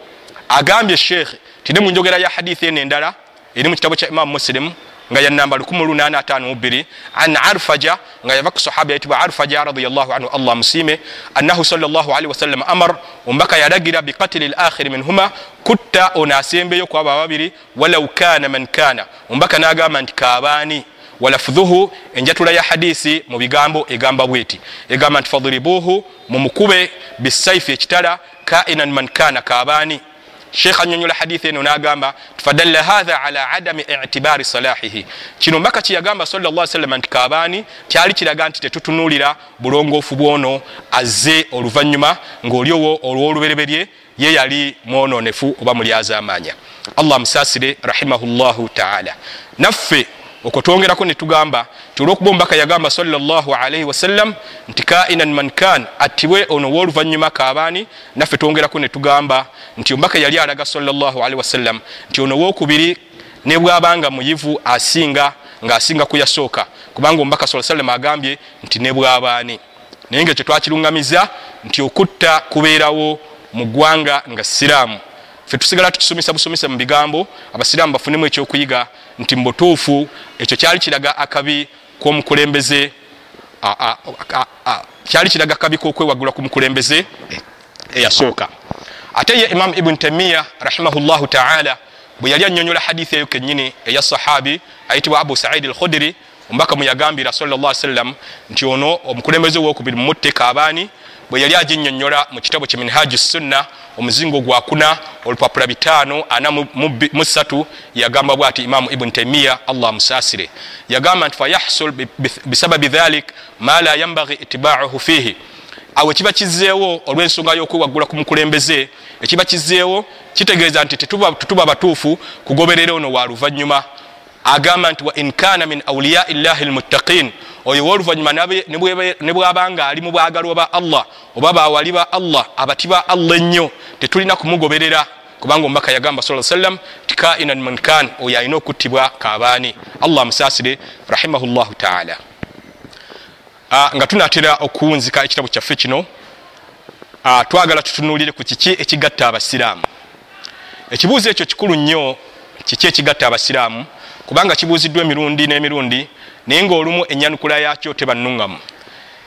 A: agambye sheekh tine mu njogera ya hadithi eno endala eri mu kitabo kya imamu musilimu nga yanamba 1852 an arfaja nga yava ku sahaba yayitibwa arfaja radiallahu anhu allah musiime annahu salli wasallam amar omubaka yalagira biqatili lakhiri minhuma kutta ono asembeyo kwaba babiri walau kana man kana. Omubaka nagamba nti kabaani walafudhuhu enjatula ya hadisi mu bigambo egamba bweti. Egamba nti fadribuhu mumukube bisaifi ekitala kainan man kana kabaani sheekh anyonyola hadithi eno nagamba fadalla hatha ala adami itibari salahihi. Kino mbaka kyeyagamba sallam nti kabaani kyali kiraga nti tetutunulira bulongoofu bwono azze oluvanyuma ngaoliowo olwolubereberye ye yali mwononefu oba mulyazamanya allah musasire rahimahullahu taala. Naffe okwo twongerako netugamba ti olwokuba omubaka yagamba salaalaihi wasallam nti kainan man kan attibwe ono woluvanyuma kabaani naffe twongerako netugamba nti omubaka yali alaga salaalaihi wasallam nti ono wokubiri ne bwabanga muyivu asinga ngaasinga kuyasooka kubanga omubaka sa sallam agambye nti ne bwabaani. Naye nga kyetwakirungamiza nti okutta kubeerawo mu ggwanga nga siraamu fe tusigala tukisomesa busomesa mu bigambo abasiraamu bafunemu ekyokuyiga nti mubutuufu ekyo kyali kiraga akabi k'omukulembeze kyali kiraga kabika okwewagula ku mukulembeze eyasooka. Ate ye imamu ibuni temiya rahimahullahu taala bwe yali anyonyola hadithi eyo kenyini eya sahabi ayitibwa abu saidi al khudiri omubaka mweyagambira salla sallam nti ono omukulembeze owokubiri mumutteka abaani bwe yali aginyonyola mu kitabo kye minhaji sunna omuzingo gwakuna olupapula bitaano ana musatu yagamba bw ati imamu ibuni taimiya allah musasire yagamba nti fayahsul bisababi dhalik ma la yambagi itibauhu fihi awo ekiba kizeewo olw'ensonga y'okwewaggula ku mukulembeze ekiba kizeewo kitegeeza nti tetuba batuufu kugoberera ono wa luvannyuma. Agamba nti wa inkana min auliyai llahi lmuttaqin oyo woluvanyuma ne bwabanga ali mu bwagalwa ba allah oba bawali ba allah abati ba allah ennyo tetulina kumugoberera. Kubanga omubaka yagamba sa sallam ti kainan munkan oyo alina okuttibwa kabaani allah musasire rahimahullahu taala. Nga tunatera okuwunzika ekitabo kyaffe kino twagala tutunulire ku kiki ekigatta abasiraamu. Ekibuuzo ekyo kikulu nnyo kiki ekigatta abasiraamu kubanga kibuuziddwa emirundi n'emirundi naye ngaolumu enyanukula yakyo tebanuŋŋamu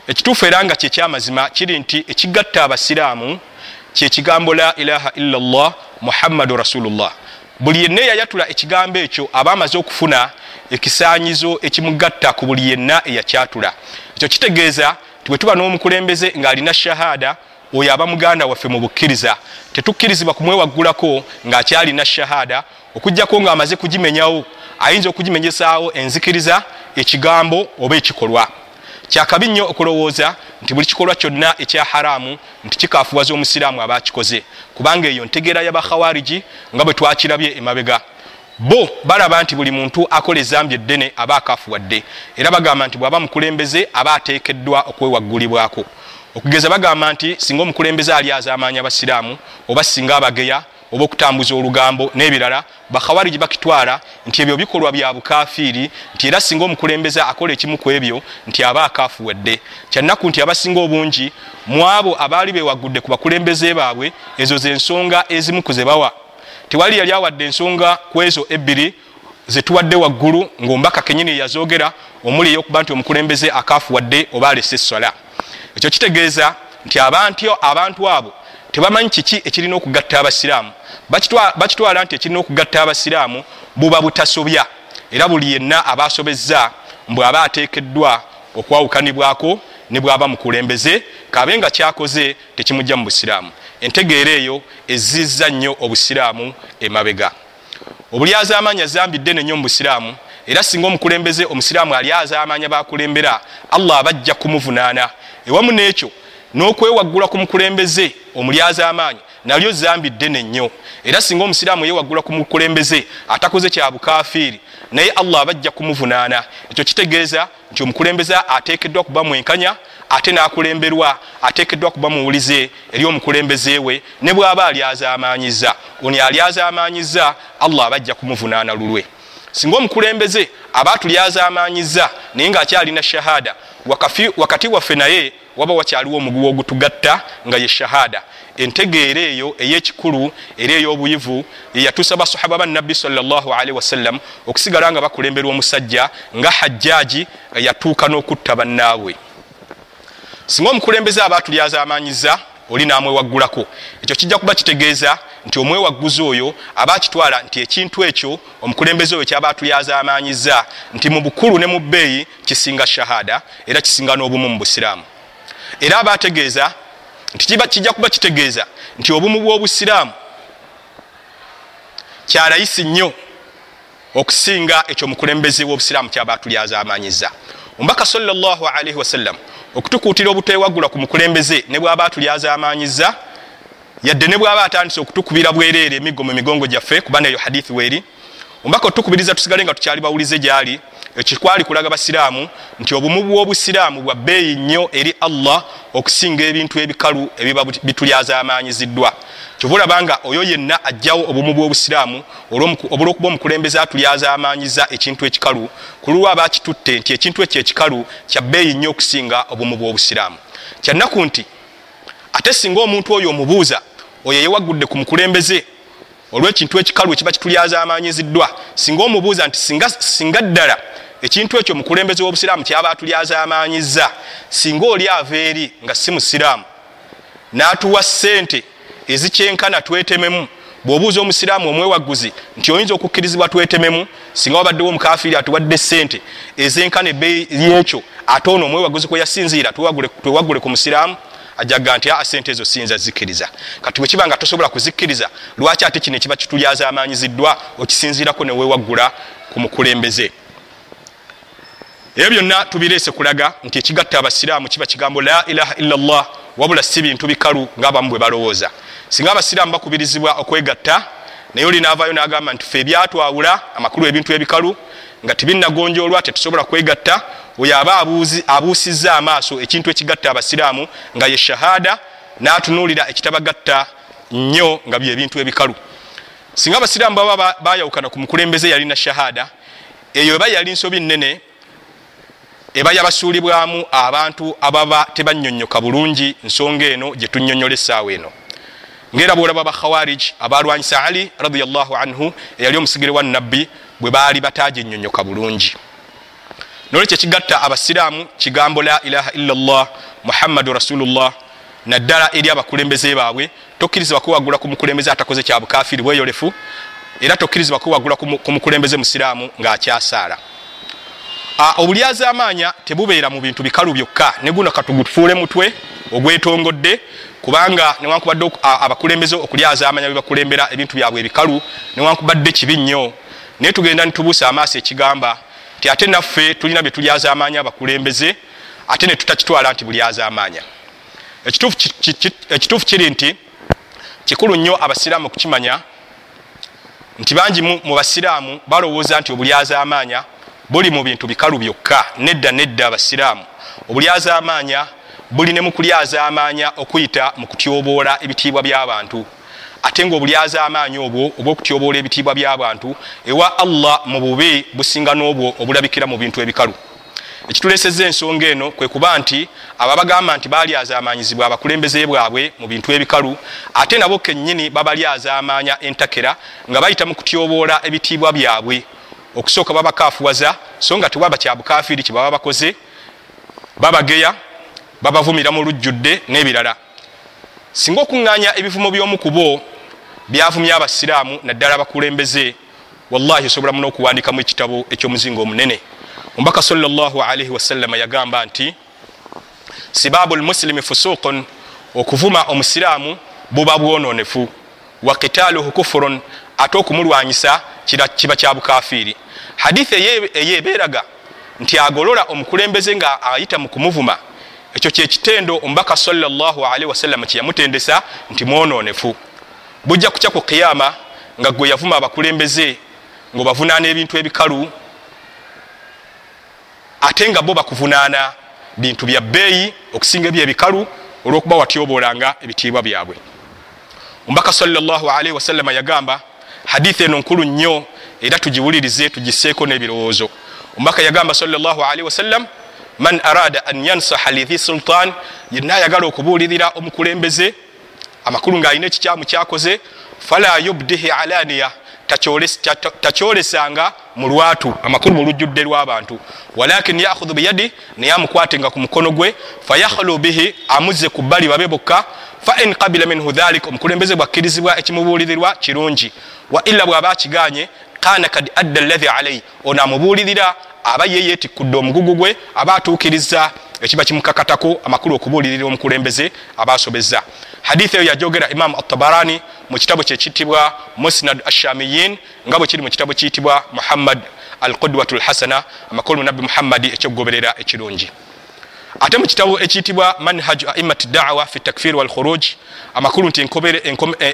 A: ekituufu era nga kyekyamazima kiri nti ekigatta abasiraamu kyekigambo la ilaha illa llah muhammadu rasulullah. Buli yenna eyayatula ekigambo ekyo aba amaze okufuna ekisaanyizo ekimugatta ku buli yenna eyakyatula. Ekyo kitegeeza ti bwe tuba n'omukulembeze ng'alina shahada oyo aba muganda waffe mu bukkiriza. Tetukkirizibwa kumwewaggulako ng'akyalina shahada okugjako ng'amaze kugimenyawo ayinza okugimenyesaawo enzikiriza ekigambo oba ekikolwa. Kyakabi nnyo okulowooza nti buli kikolwa kyonna ekya haramu nti kikafuwaza omusiraamu aba akikoze kubanga eyo ntegeera y'abakhawariji nga bwe twakirabye emabega. Bo balaba nti buli muntu akola ezambi eddene aba akafuwadde era bagamba nti bw'aba mukulembeze aba ateekeddwa okwewaggulibwako. Okugeza bagamba nti singa omukulembeze ali azaamaanya abasiraamu oba singa abageya oba okutambuza olugambo n'ebirala bakhawariji bakitwala nti ebyo bikolwa bya bukafiiri nti era singa omukulembeze akola ekimu ku ebyo nti aba akafuwadde kyannaku nti abasinga obungi mu abo abaali bewaggudde ku bakulembeze baabwe ezo zensonga ezimu ku ze bawa. Tewali yali awadde ensonga ku ezo ebbiri zetuwadde waggulu ngaombaka kenyini yazogera omuli eyokuba nti omukulembeze akafuwadde oba alese essola ekyo kitegeeza nti abantu abantu abo tebamanyi kiki ekirina okugatta abasiraamu bakitwala nti ekirina okugatta abasiraamu buba butasobya. Era buli yenna aba asobezza mbw'aba ateekeddwa okwawukanibwako ne bw'aba mukulembeze kabe nga kyakoze tekimujja mu busiraamu. Entegeera eyo ezizza nnyo obusiraamu emabega. Obulyazamaanya azambi ddene nnyo mu busiraamu era singa omukulembeze omusiraamu ali azamaanya bakulembera allah abajja kumuvunaana. Ewamu n'ekyo n'okwewaggula ku mukulembeze omulyaza amaanyi nalyo zambi ddene nnyo. Era singa omusiraamu yewaggula ku mukulembeze atakoze kya bukafiiri naye allah abajja kumuvunaana. Ekyo kitegeeza nti omukulembeze ateekeddwa kuba mwenkanya ate n'akulemberwa ateekeddwa kuba muwulize eri omukulembeze we ne bw'aba alyazamaanyiza oni alyazamaanyiza allah abajja kumuvunaana lulwe. Singa omukulembeze aba tulyazamaanyiza naye ng'akyalina shahada wakati waffe naye waba wakyaliwo omuguwa ogutugatta nga ye shahada. Entegeera eyo ey'ekikulu era ey'obuyivu yeyatuusa basahaba bannabbi salli wasallam okusigala nga bakulemberwa omusajja nga hajjaaji yatuuka n'okutta bannaabwe. Singa omukulembeze aba tulyazamaanyiza oli namwewaggulako. Ekyo kijja kuba kitegeeza nti omwewagguzi oyo aba akitwala nti ekintu ekyo omukulembeze oyo kyaba tulyazamaanyiza nti mu bukulu ne mu bbeeyi kisinga shahada era kisinga n'obumu mu busiraamu. Era aba ategeeza nti kijja kuba kitegeeza nti obumu bw'obusiraamu kyalayisi nnyo okusinga ekyo omukulembeze w'obusiraamu kyaba tulyazamaanyiza omubaka salllahalaihi wasallam okutukuutira obutewaggula ku mukulembeze ne bw'aba tulyazamaanyiza yadde ne bw'aba atandise okutukubira bwereere emiggo mu migongo gyaffe kuba neyo hadithi weeri omubaka otukubiriza tusigale nga tukyali bawulize gyali ekikwali kulaga basiraamu nti obumu bw'obusiraamu bwa bbeeyi nnyo eri allah okusinga ebintu ebikalu ebiba bitulyazamaanyiziddwa kyova olabanga oyo yenna ajjawo obumu bw'obusiraamu olw'okuba omukulembeze atulyazamaanyiza ekintu ekikalu ku lulwa aba akitutte nti ekintu ekyo ekikalu kya bbeeyi nnyo okusinga obumu bw'obusiraamu. Kyannaku nti ate singa omuntu oyo omubuuza oyo yewaggudde ku mukulembeze olw'ekintu ekikalu ekiba kitulyazamaanyiziddwa singa omubuuza nti singa ddala ekintu ekyo mukulembeze w'obusiraamu kyaba atulyazamanyiza singa oli ava eri nga si musiraamu n'atuwa sente ezikyenkana twetememu. Bw'obuuza omusiraamu omwewaguzi nti oyinza okukkirizibwa twetememu singa wabaddewo omukafiiri atuwadde sente ezenkana ebbeeyi yekyo ate ono omwewaguzi kwe yasinziira twewaggule ku musiraamu ajaga nti a sente ezo siyinza zikkiriza. Kati bwe kiba nga tosobola kuzikkiriza lwaki ate kino ekiba kitulyaza amanyiziddwa okisinziirako neweewaggula ku mukulembeze? Ebyo byonna tubireese kulaga nti ekigatta abasiraamu kiba kigambo la ilaha illallah wabula si bintu bikalu ngaabamu bwe balowooza singa abasiraamu bakubirizibwa okwegatta naye oli naavaayo nagamba nti fe ebyatwawula amakulu ebintu ebikalu nga tibinagonjoolwa tetusobola kwegatta oyo aba abuusizza amaaso ekintu ekigatta abasiraamu nga ye shahada n'atunuulira ekitabagatta nnyo nga byebintu ebikalu. Singa abasiraamu baba bayawukana ku mukulembeze yalina shahada eyo eba yali nsobi nnene eba yabasuulibwamu abantu ababa tebanyonyoka bulungi nsonga eno gye tunyonyola essaawa eno ngaera bwolaba bakhawarij abalwanyisa ali radiallahu anhu eyali omusigire wa nabbi bwe baali batajenyonyoka bulungi. Nolwekyo kigatta abasiraamu kigambo la ilaha illallah muhammadu rasulullah naddala eri abakulembeze baabwe tokkirizibwa kuwagula ku mukulembeze atakoze kya bukafiri bweyolefu era tokkirizibwa kuwagula ku mukulembeze musiraamu ng'akyasaala. Obulyaza amaanya tebubeera mu bintu bikalu byokka. Neguno katugufuule mutwe ogwetongodde kubanga newankubadde abakulembeze okulyaza amanya bebakulembera ebintu byabwe ebikalu newankubadde kibi nnyo. Naye tugenda nitubuusa amaaso ekigamba nti ate naffe tulina byetulyaza amaanya abakulembeze ate netutakitwala nti bulyaza amaanya ekituufu kiri nti kikulu nnyo abasiraamu okukimanya nti bangi mu basiraamu balowooza nti obulyaza amaanya buli mu bintu bikalu byokka nedda nedda abasiraamu. Obulyaza amaanya buli ne mukulyaza amaanya okuyita mu kutyoboola ebitiibwa by'abantu ate nga obulyaza amaanyi obwo obwokutyoboola ebitiibwa by'abantu ewa allah mu bubi businga n'obwo obulabikira mu bintu ebikalu. Ekituleseza ensonga eno kwe kuba nti ababagamba nti balyaza amanyizibwa abakulembeze bwabwe mu bintu ebikalu ate nabo kennyini babalyaza amaanya entakera nga bayita mu kutyoboola ebitiibwa byabwe. Okusooka babakafuwaza so nga tewaba kyabukafiri kyebaba bakoze babageya babavumira mu lujjudde n'ebirala. Singa okuŋŋaanya ebivumo by'omu kubo byavumya abasiraamu naddala abakulembeze wallahi osobola muno okuwandikamu ekitabo ekyomuzingo omunene. Omubaka salllahalaihi wasallama yagamba nti sibaabu lmuslimi fusuqun okuvuma omusiraamu buba bwononefu wa kitaaluhu kufurun ate okumulwanyisa kiba kya bukafiiri. Hadithi eyo ebeeraga nti agolola omukulembeze nga ayita mu kumuvuma ekyo kyekitendo omubaka salllahalaihi wasallama kyeyamutendesa nti mwononefu. Bujja kukya ku kiyama nga gwe yavuma abakulembeze ngaobavunaana ebintu ebikalu ate nga bo bakuvunaana bintu bya bbeeyi okusinga ebyo ebikalu olwokuba watyoboolanga ebitiibwa byabwe. Omubaka salllahalaihi wasallama yagamba hadithi eno nkulu nnyo era tugiwulirize tugiseeko n'ebirowoozo. Omubaka yagamba salllahalaihi wasallam man arada an yansaha lihi sultan yenna ayagala okubuulirira omukulembeze amakulu ng'alina ekikyamu kyakoze fala yubdihi alaniya takyolesanga mu lwatu amakulu mu lujjudde lw'abantu walakin yakhudhu biyadi naye amukwatenga ku mukono gwe fayakhlu bihi amuzze ku bbali babe bokka fa in qabila minhu dhalik omukulembeze bwakkirizibwa ekimubuulirirwa kirungi. Wa illa bw'aba akiganye kana kad adda alladhi alaihi ono amubuulirira aba ye yeetikkudde omugugu gwe aba atuukiriza ekiba kimukakatako amakulu okubuulirira omukulembeze aba asobezza hadithi eyo yajogera imamu atabarani mu kitabo kyekiyitibwa musnad ashamiyin nga bwe kiri mu kitabo kiyitibwa muhammad al qudwatu lhasana amakulu nabbi muhammadi ekyokugoberera ekirungi. Ate mu kitabo ekiyitibwa manhaju aimat dawa fi takfir walkhuruj amakulu nti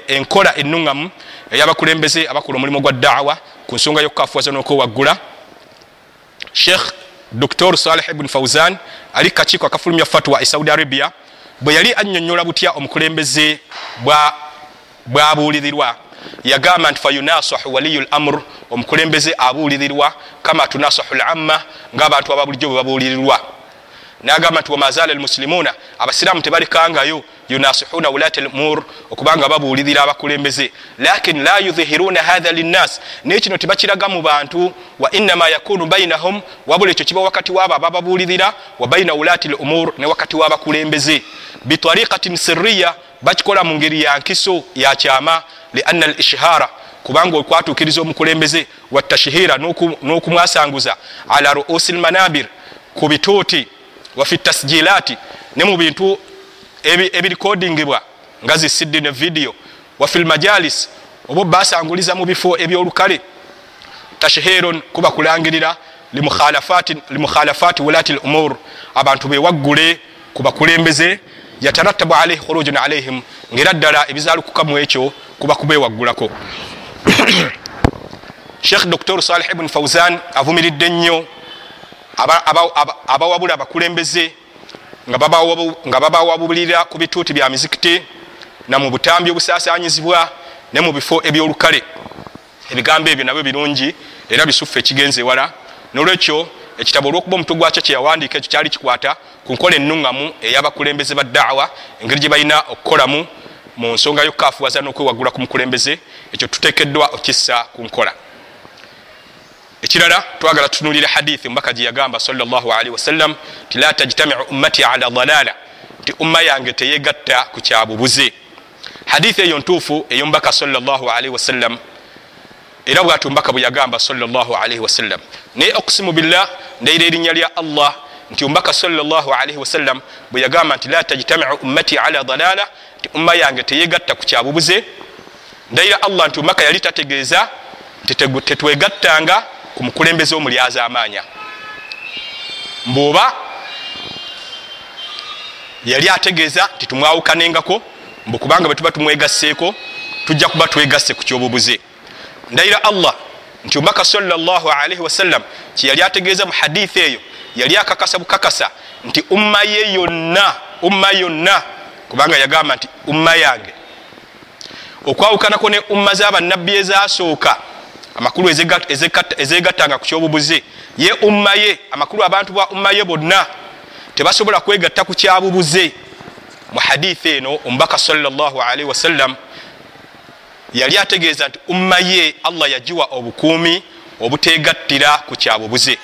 A: enkola enuŋŋamu eyabakulembeze abakola omulimu gwa dawa ku nsonga y'okukafuwaza n'okwewaggula sheikh dr saleh ibn fauzan ali kakiiko akafulumya fatwa e saudi arabia bwe yali annyonnyola butya omukulembeze bwabuulirirwa yagamba nti fayunasahu waliyu lamur omukulembeze abuulirirwa kama tunasahu lamma ngaabantu aba bulijjo bwe babuulirirwa nagamba nti wamazala almuslimuna abasiraamu tebalekangayo yunasihuna wulat lumur okubanga babuulirira abakulembeze. Lakin la yudhihiruna hatha linnas naye kino tebakiraga mu bantu wa inama yakunu bainahum wabula ekyo kiba wakati waabo abababuulirira wa baina wulati lumur ne wakati w'abakulembeze. Bitariqatin siriya bakikola mu ngeri ya nkiso yakyama lianna al ishhara kubanga okwatukiriza omukulembeze watashihira n'okumwasanguza ala ruusi lmanabir ku bituuti wafi tasjilaati ne mu bintu ebirikodingibwa nga zisiddi ne vidiyo wafi lmajalis oba basanguliza mu bifo ebyolukale tashihirun kuba kulangirira limukhalafati wulati lumur abantu bewaggule ku bakulembeze yatarattabu alaihi khurujun alaihim ngaera ddala ebizalukukamu ekyo kuba kubewaggulako. <coughs> Sheikh dr salih ibn fauzan avumiridde nnyo abawabula abakulembeze nga babawabulira ku bituuti bya mizikiti na mu butambi obusasanyizibwa ne mu bifo ebyolukale. Ebigambo ebyo nabyo birungi era bisufu ekigenza ewala. Nolwekyo ekitabo olwokuba omutwe gwakyo kyeyawandiika ekyo kyali kikwata ku nkola enuŋŋamu ey'abakulembeze ba daawa engeri gye balina okukolamu mu nsonga yokukafuwaza n'okwewagula ku mukulembeze ekyo tuteekeddwa okissa ku nkola ekirala twagala tutunulire hadithi mubaka gye yagamba salli wasallam ti la tajtamiu ummati ala dalala ti umma yange teyegatta ku kyabubuze hadithi eyo ntuufu eyomubaka salli wasallam era bwati omubaka bwe yagamba salli wasallam. Naye okusimu billah ndayira erinnya lya allah nti omubaka salli wasallam bwe yagamba nti la tajtamiu ummati ala dalala ti umma yange teyegatta ku kyabubuze ndayira allah nti omubaka yali tategeeza tetwegattanga ku mukulembeze omulyaza amaanya mbwoba yali ategeeza nti tumwawukanengako mbukubanga bwe tuba tumwegasseeko tujja kuba twegasse ku kyobubuze. Ndayira allah nti omubaka salaalaihi wasallam kyeyali ategeeza mu hadithi eyo yali akakasa bukakasa nti umma ye yonna umma yonna kubanga yagamba nti umma yange. Okwawukanako ne umma z'abannabbi ezasooka amakulu ezegattanga ku kyobubuze ye umma ye amakulu abantu ba umma ye bonna tebasobola kwegatta ku kyabubuze mu hadithi eno omubaka salaalaihi wasallam yali ategeeza nti umma ye allah yagiwa obukuumi obutegattira ku kyabubuze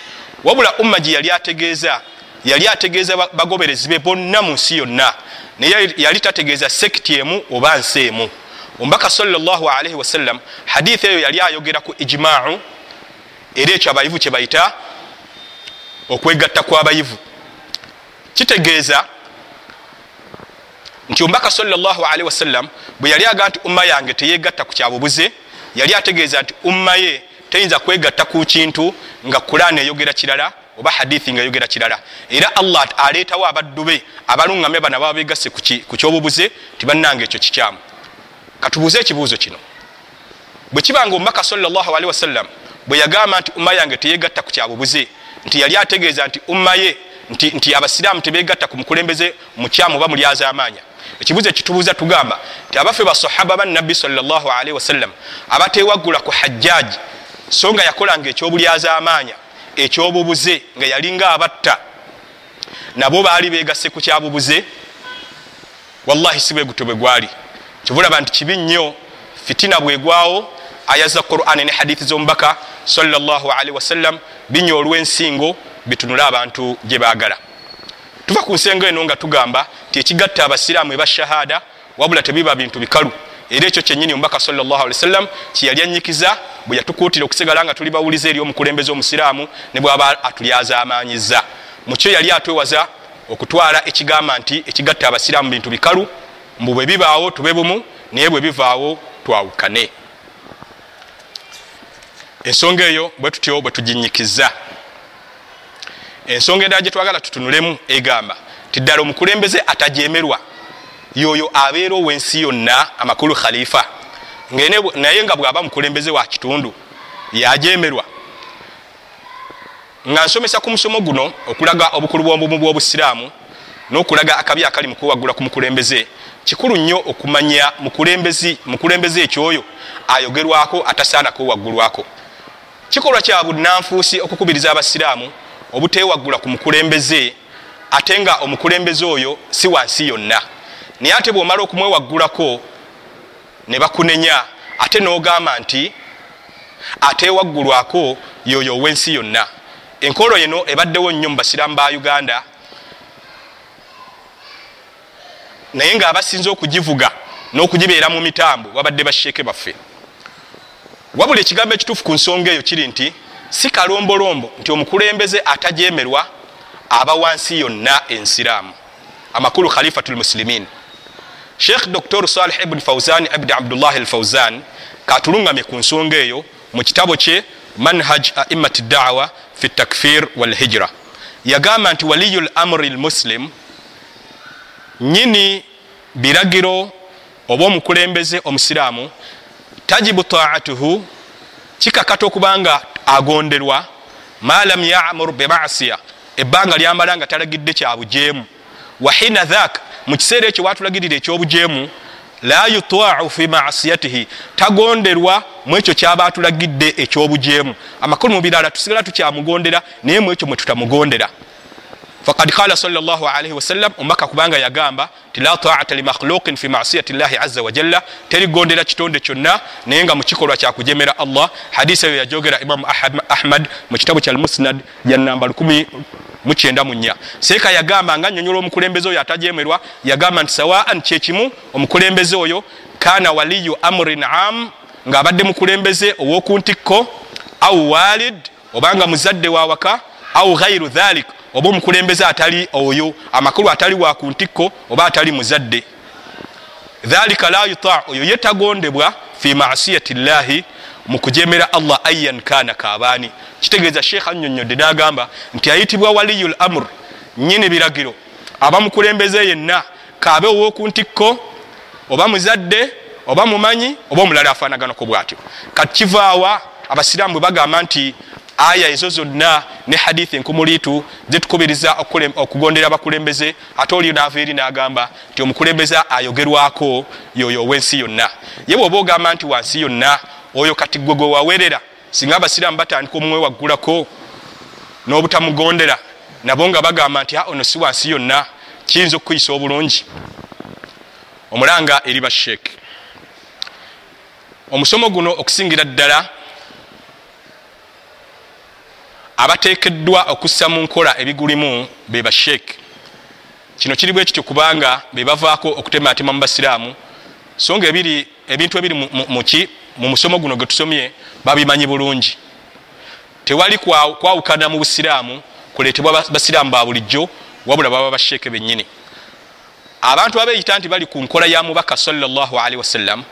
A: wabula umma gye yali ategeeza yali ategeeza bagoberezi be bonna mu nsi yonna naye yali tategeeza sekiti emu oba nsi emu omubaka salaalaihi wasallam hadithi eyo yali ayogera ku ijimau era ekyo abayivu kyebayita okwegatta kw'abayivu. Kitegeeza nti omubaka salaalaihi wasallam bwe yali aga nti umma yange teyegatta ku kyabubuze yali ategeeza nti umma ye teyinza kwegatta ku kintu nga kurani eyogera kirala oba hadithi nga eyogera kirala. Era allah aleetawo abaddu be abaluŋŋamye bana baba begasse ku kyobubuze tibannanga ekyo kikyamu katubuuze ekibuuzo kino. Bwe kibanga omubaka salaalii wasallam bwe yagamba nti umma yange teyegatta ku kyabubuze nti yali ategeeza nti umma ye nti, nti abasiraamu tebegatta ku mukulembeze mukyamu oba mulyaza amaanya ekibuuzo ekitubuuza tugamba nti abaffe basahaba bannabbi salaalii wasallam abatewaggula ku hajjaaji so nga yakolanga ekyobulyaza amaanya ekyobubuze nga yalinga abatta nabo baali begasse ku kyabubuze. Wallahi si bweguto bwe gwali kivulaba nti kibi nnyo fitina bwegwawo aya za qurani ne hadithi z'omubaka salaalii wasallam binya olw'ensingo bitunule abantu gye baagala. Tuva ku nsengo eno nga tugamba ti ekigatta abasiraamu eba shahada wabula tebiba bintu bikalu. Era ekyo kyenyini omubaka sawasallam kyeyali anyikiza bwe yatukuutira okusigala nga tuli bawuliza eri omukulembeze omusiraamu ne bwaba atulyaza amaanyiza. Mukyo yali atwewaza okutwala ekigamba nti ekigatta abasiraamu bintu bikalu mbu bwe bibaawo tube bumu naye bwe bivaawo twawukane. Ensonga eyo bwe tutyo bwe tuginyikiza ensonga endala gye twagala tutunulemu egamba ti ddala omukulembeze atajemerwa yoyo abeera ow'ensi yonna amakulu khalifa. Naye nga bw'aba mukulembeze wa kitundu yajemerwa nga nsomesa ku musomo guno okulaga obukulu bw'obumu bw'obusiraamu n'okulaga akabi akali mu kuwagula ku mukulembeze kikulu nnyo okumanya mukulembeze ekyoyo ayogerwako atasaana kuwaggulwako kikolwa kya bunanfuusi okukubiriza abasiraamu obutewaggula ku mukulembeze ate nga omukulembeze oyo si wansi yonna. Naye ate bwomala okumwewaggulako ne bakunenya ate nogamba nti ate waggulwako yoyo ow'ensi yonna. Enkolo yeno ebaddewo nnyo mu basiraamu ba uganda naye ngaabasinze okugivuga n'okugibeera mu mitambo babadde basheeke baffe. Wabula ekigambo ekituufu ku nsonga eyo kiri nti si kalombolombo nti omukulembeze atajemerwa aba wansi yonna ensiraamu. Amakulu khalifatu lmusilimin sheikh dr salih ibn fauzan ibni abdullah al fauzan katulungamye ku nsonga eyo mu kitabo kye manhaj aimat dawa fi takfir walhijra yagamba nti waliyu lamri lmuslim nyini biragiro oba omukulembeze omusiraamu tajibu taatuhu kikakata okubanga agonderwa malam yamur bemasiya ebbanga lyamala nga talagidde kyabujeemu wahina dhak mu kiseera ekyo watulagirira ekyobujeemu la yutaau fi masiyatihi tagonderwa mu ekyo kyaba atulagidde ekyobujeemu. Amakulu mu birala tusigala tukyamugondera naye mu ekyo mwe tutamugondera fakad qala salllahalihi wasallam omubaka kubanga yagamba ti la taata limakhluqin fi masiyati llahi aza wajalla terigondera kitonde kyonna naye nga mukikolwa kyakujemera allah. Hadisi eyo yajogera imamu ahmad mu kitabu kya almusnad yanamba 94 seeka yagamba nga nyonyola omukulembeze oyo atajemerwa yagamba nti sawaan kyekimu omukulembeze oyo kana waliyu amrin am ngaabadde mukulembeze owokuntikko au walid obanga muzadde wawaka au ghairu dhalik oba omukulembeze atali oyo amakulu atali wakuntikko oba atali muzadde. Dhalika la yuta oyo yetagondebwa fi masiyati llahi mukujemera allah ayan kana kabaani kitegeeza sheekh annyonnyodde nagamba nti ayitibwa waliyu l amur nyini biragiro. Aba mukulembeze yenna kaabe owokuntikko oba muzadde oba mumanyi oba omulala afaanaganako bwatyo. Kati kivaawa abasiraamu bwe bagamba nti aya ezo zonna ne hadithi enkumuliitu zetukubiriza okugondera abakulembeze. Ate oli naava eri nagamba nti omukulembeze ayogerwako yoyo ow'ensi yonna. Ye bwoba ogamba nti wansi yonna oyo kati gwe gwe wawerera singa abasiraamu batandika omwewaggulako n'obutamugondera nabo nga bagamba nti ono si wansi yonna kiyinza okukuyisa obulungi. Omulanga eri basheeke omusomo guno okusingira ddala abateekeddwa okussa mu nkola ebigulimu be basheeke kino kiri bwe kityo kubanga be bavaako okutematema mu basiraamu. So nga ebiri ebintu ebiri muki mu musomo guno gwe tusomye babimanyi bulungi. Tewali kwawukana mu busiraamu kuleetebwa basiraamu ba bulijjo wabula baba basheeke bennyini. Abantu abeeyita nti bali ku nkola ya mubaka salllahalihi wasallam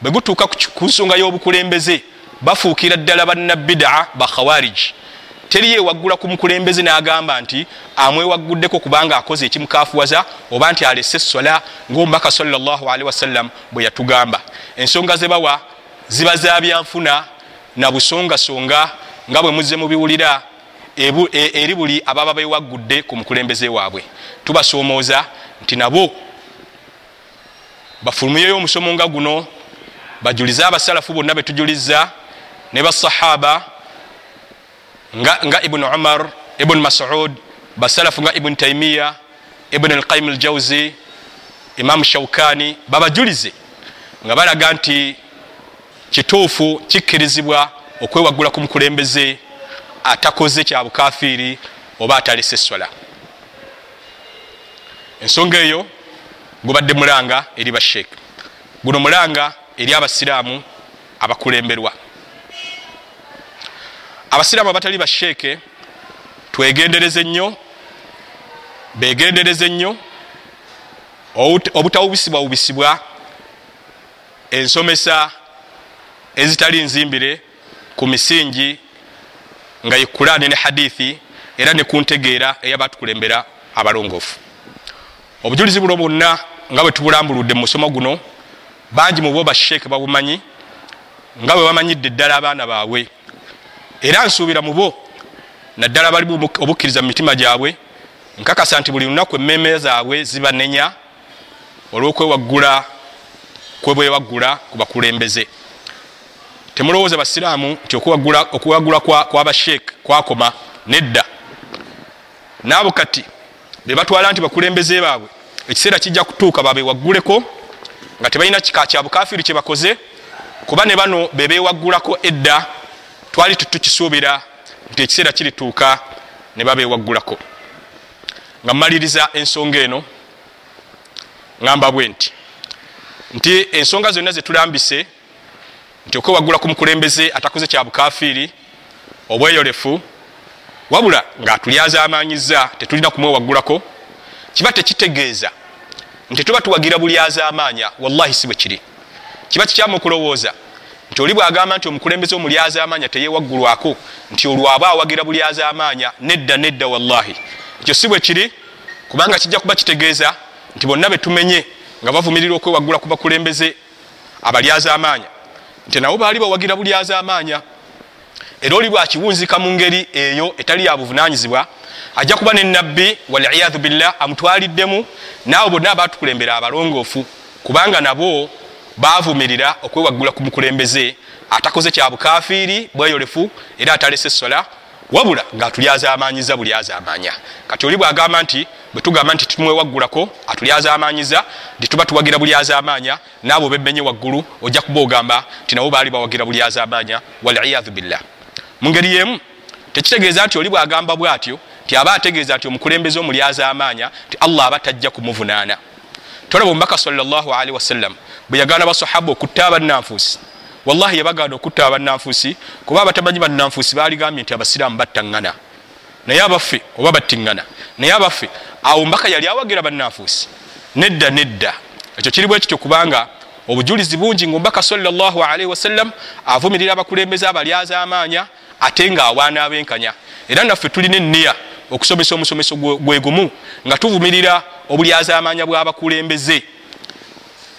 A: bwe gutuuka ku nsonga y'obukulembeze bafuukira ddala bannabidaa bakhawariji teri yewaggula ku mukulembeze n'agamba nti amwewagguddeko kubanga akoze ekimukafuwaza oba nti alese sola ngaomubaka salllahalihi wasallam bwe yatugamba. Ensonga ze bawa ziba za byanfuna na busongasonga nga bwe muzze mubiwulira eri buli ababa bewaggudde ku mukulembeze waabwe. Tubasoomooza nti nabo bafulumiyeyo omusomo nga guno bajulize abasalafu bonna betujuliza ne basahaba nga, nga ibuni umar ibuni masud basalafu nga ibuni taimiya ibuni alqaim aljauzi imamu shaukani babajulize nga balaga nti kituufu kikkirizibwa okwewaggula ku mukulembeze atakoze kya bukafiiri oba atalese essola ensonga eyo gubadde mulanga eri basheeke guno mulanga eri abasiraamu abakulemberwa abasiraamu abatali basheeke twegendereze nnyo begendereze nnyo. Obutawubisibwa wubisibwa ensomesa ezitali nzimbire ku misingi nga ye kurani ne hadithi era ne kuntegeera eyabatukulembera abalongoofu. Obujulizi buno bwonna nga bwe tubulambuludde mu musomo guno bangi mu bo basheeke babumanyi nga bwe bamanyidde ddala abaana baabwe era nsuubira mu bo. Naddala balimu obukkiriza mu mitima gyabwe nkakasa nti buli lunaku emmeme zaabwe zibanenya olw'okwewaggula kwebwewaggula ku bakulembeze. Temulowooza basiraamu nti okuwaggula kwabasheeke kwakoma nedda. Naabo kati be batwala nti bakulembeze baabwe ekiseera kijja kutuuka babewagguleko nga tebalina kika kya bukafiri kyebakoze kuba ne bano bebewaggulako edda twali tetukisuubira nti ekiseera kirituuka ne babewaggulako nga mmaliriza ensonga eno ŋamba bwe nti nti ensonga zonna zetulambise nti okwewaggula ku mukulembeze atakoze kya bukafiri obweyolefu wabula ngaatulyazamanyiza tetulina kumwewaggulako kiba tekitegeeza nti tuba tuwagira buli azamanya wallahi si bwe kiri. Kiba kikyamu okulowooza nti oli bwagamba nti omukulembeze omulyazamanya teyewaggulwako nti olwaba awagira buli azamanya nedda nedda wallahi. Ekyo si bwe kiri kubanga kijja kuba kitegeeza nti bonna betumenye nga bavumirira okwewaggula ku bakulembeze abalyazamanya nti nabo baali bawagira buli azamanya era oli bwakiwunzika mu ngeri eyo etali ya buvunanyizibwa ajja kuba nenabbi waliyadhu billah amutwaliddemu naawe bonna abatukulembera abalongoofu kubanga nabo bavumirira okwewaggula ku mukulembeze atakoze kya bukafiiri bweyolefu era atalese sola wabula ngaatulyazamanyiza buli azamanya. Kati oli bwagamba nti bwetugamba nti tumwewaggulako atulyazamanyiza nti tuba tuwagira buli azamanya naabo bemenye waggulu ojja kuba ogamba nti nabo baali bawagira buli azamanya waliyadhu billah. Mu ngeri yemu tekitegeeza nti oli bwagamba bwatyo nti aba ategeeza nti omukulembeze omulyazamanya nti allah aba tajja kumuvunaana tolaba omubaka salli wasallam. Bwe yagaana basahaba okutta abannanfuusi wallahi yabagaana okutta abannanfuusi kuba abatamanyi bannanfuusi baligambye nti abasiraamu battaŋŋana. Naye abaffe oba battiŋŋana. Naye abaffe awo mbaka yali awagira bannanfuusi. Nedda nedda. Ekyo kiri bwe kityo kubanga obujulizi bungi ngaomubaka salli wasallam avumirira abakulembeze abalyazamanya ate ngaawaana abenkanya. Era naffe tulina enniya okusomesa omusomeso gwegumu nga tuvumirira obulyazamanya bw'abakulembeze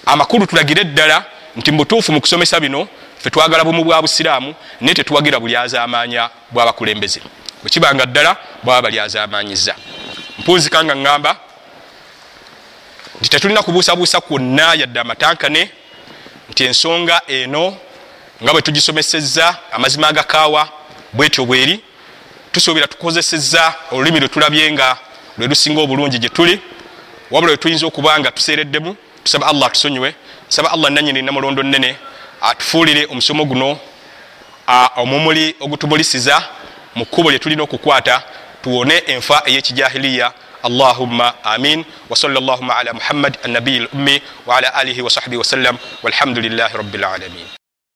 A: amakulu tulagire eddala nti mubutuufu mu kusomesa bino fe twagala bumu bwa busiraamu naye tetuwagira bulyazamanya bw'abakulembeze bwekibanga ddala bwaba balyazamanyiza mpunzika nga ŋŋamba nti tetulina kubuusabuusa kwonna yadde amatankane nti ensonga eno nga bwe tugisomesezza amazima agakaawa bwetyo bweri tusuubira tukozesezza olulimi lwe tulabye nga lwe lusinga obulungi gye tuli wabula wetuyinza okuba nga tuseereddemu tusaba allah atusonyiwe tusaba allah nanyini namulondo nene atufuulire omusomo guno omumuli ogutubulisiza mu kkubo lye tulina okukwata tuwone enfa ey'ekijahiliya allahumma amin. Wasala llahuma ala muhammad annabiyi lummi waala alihi wasahbihi wasallam walhamdulilahi rabbilalamin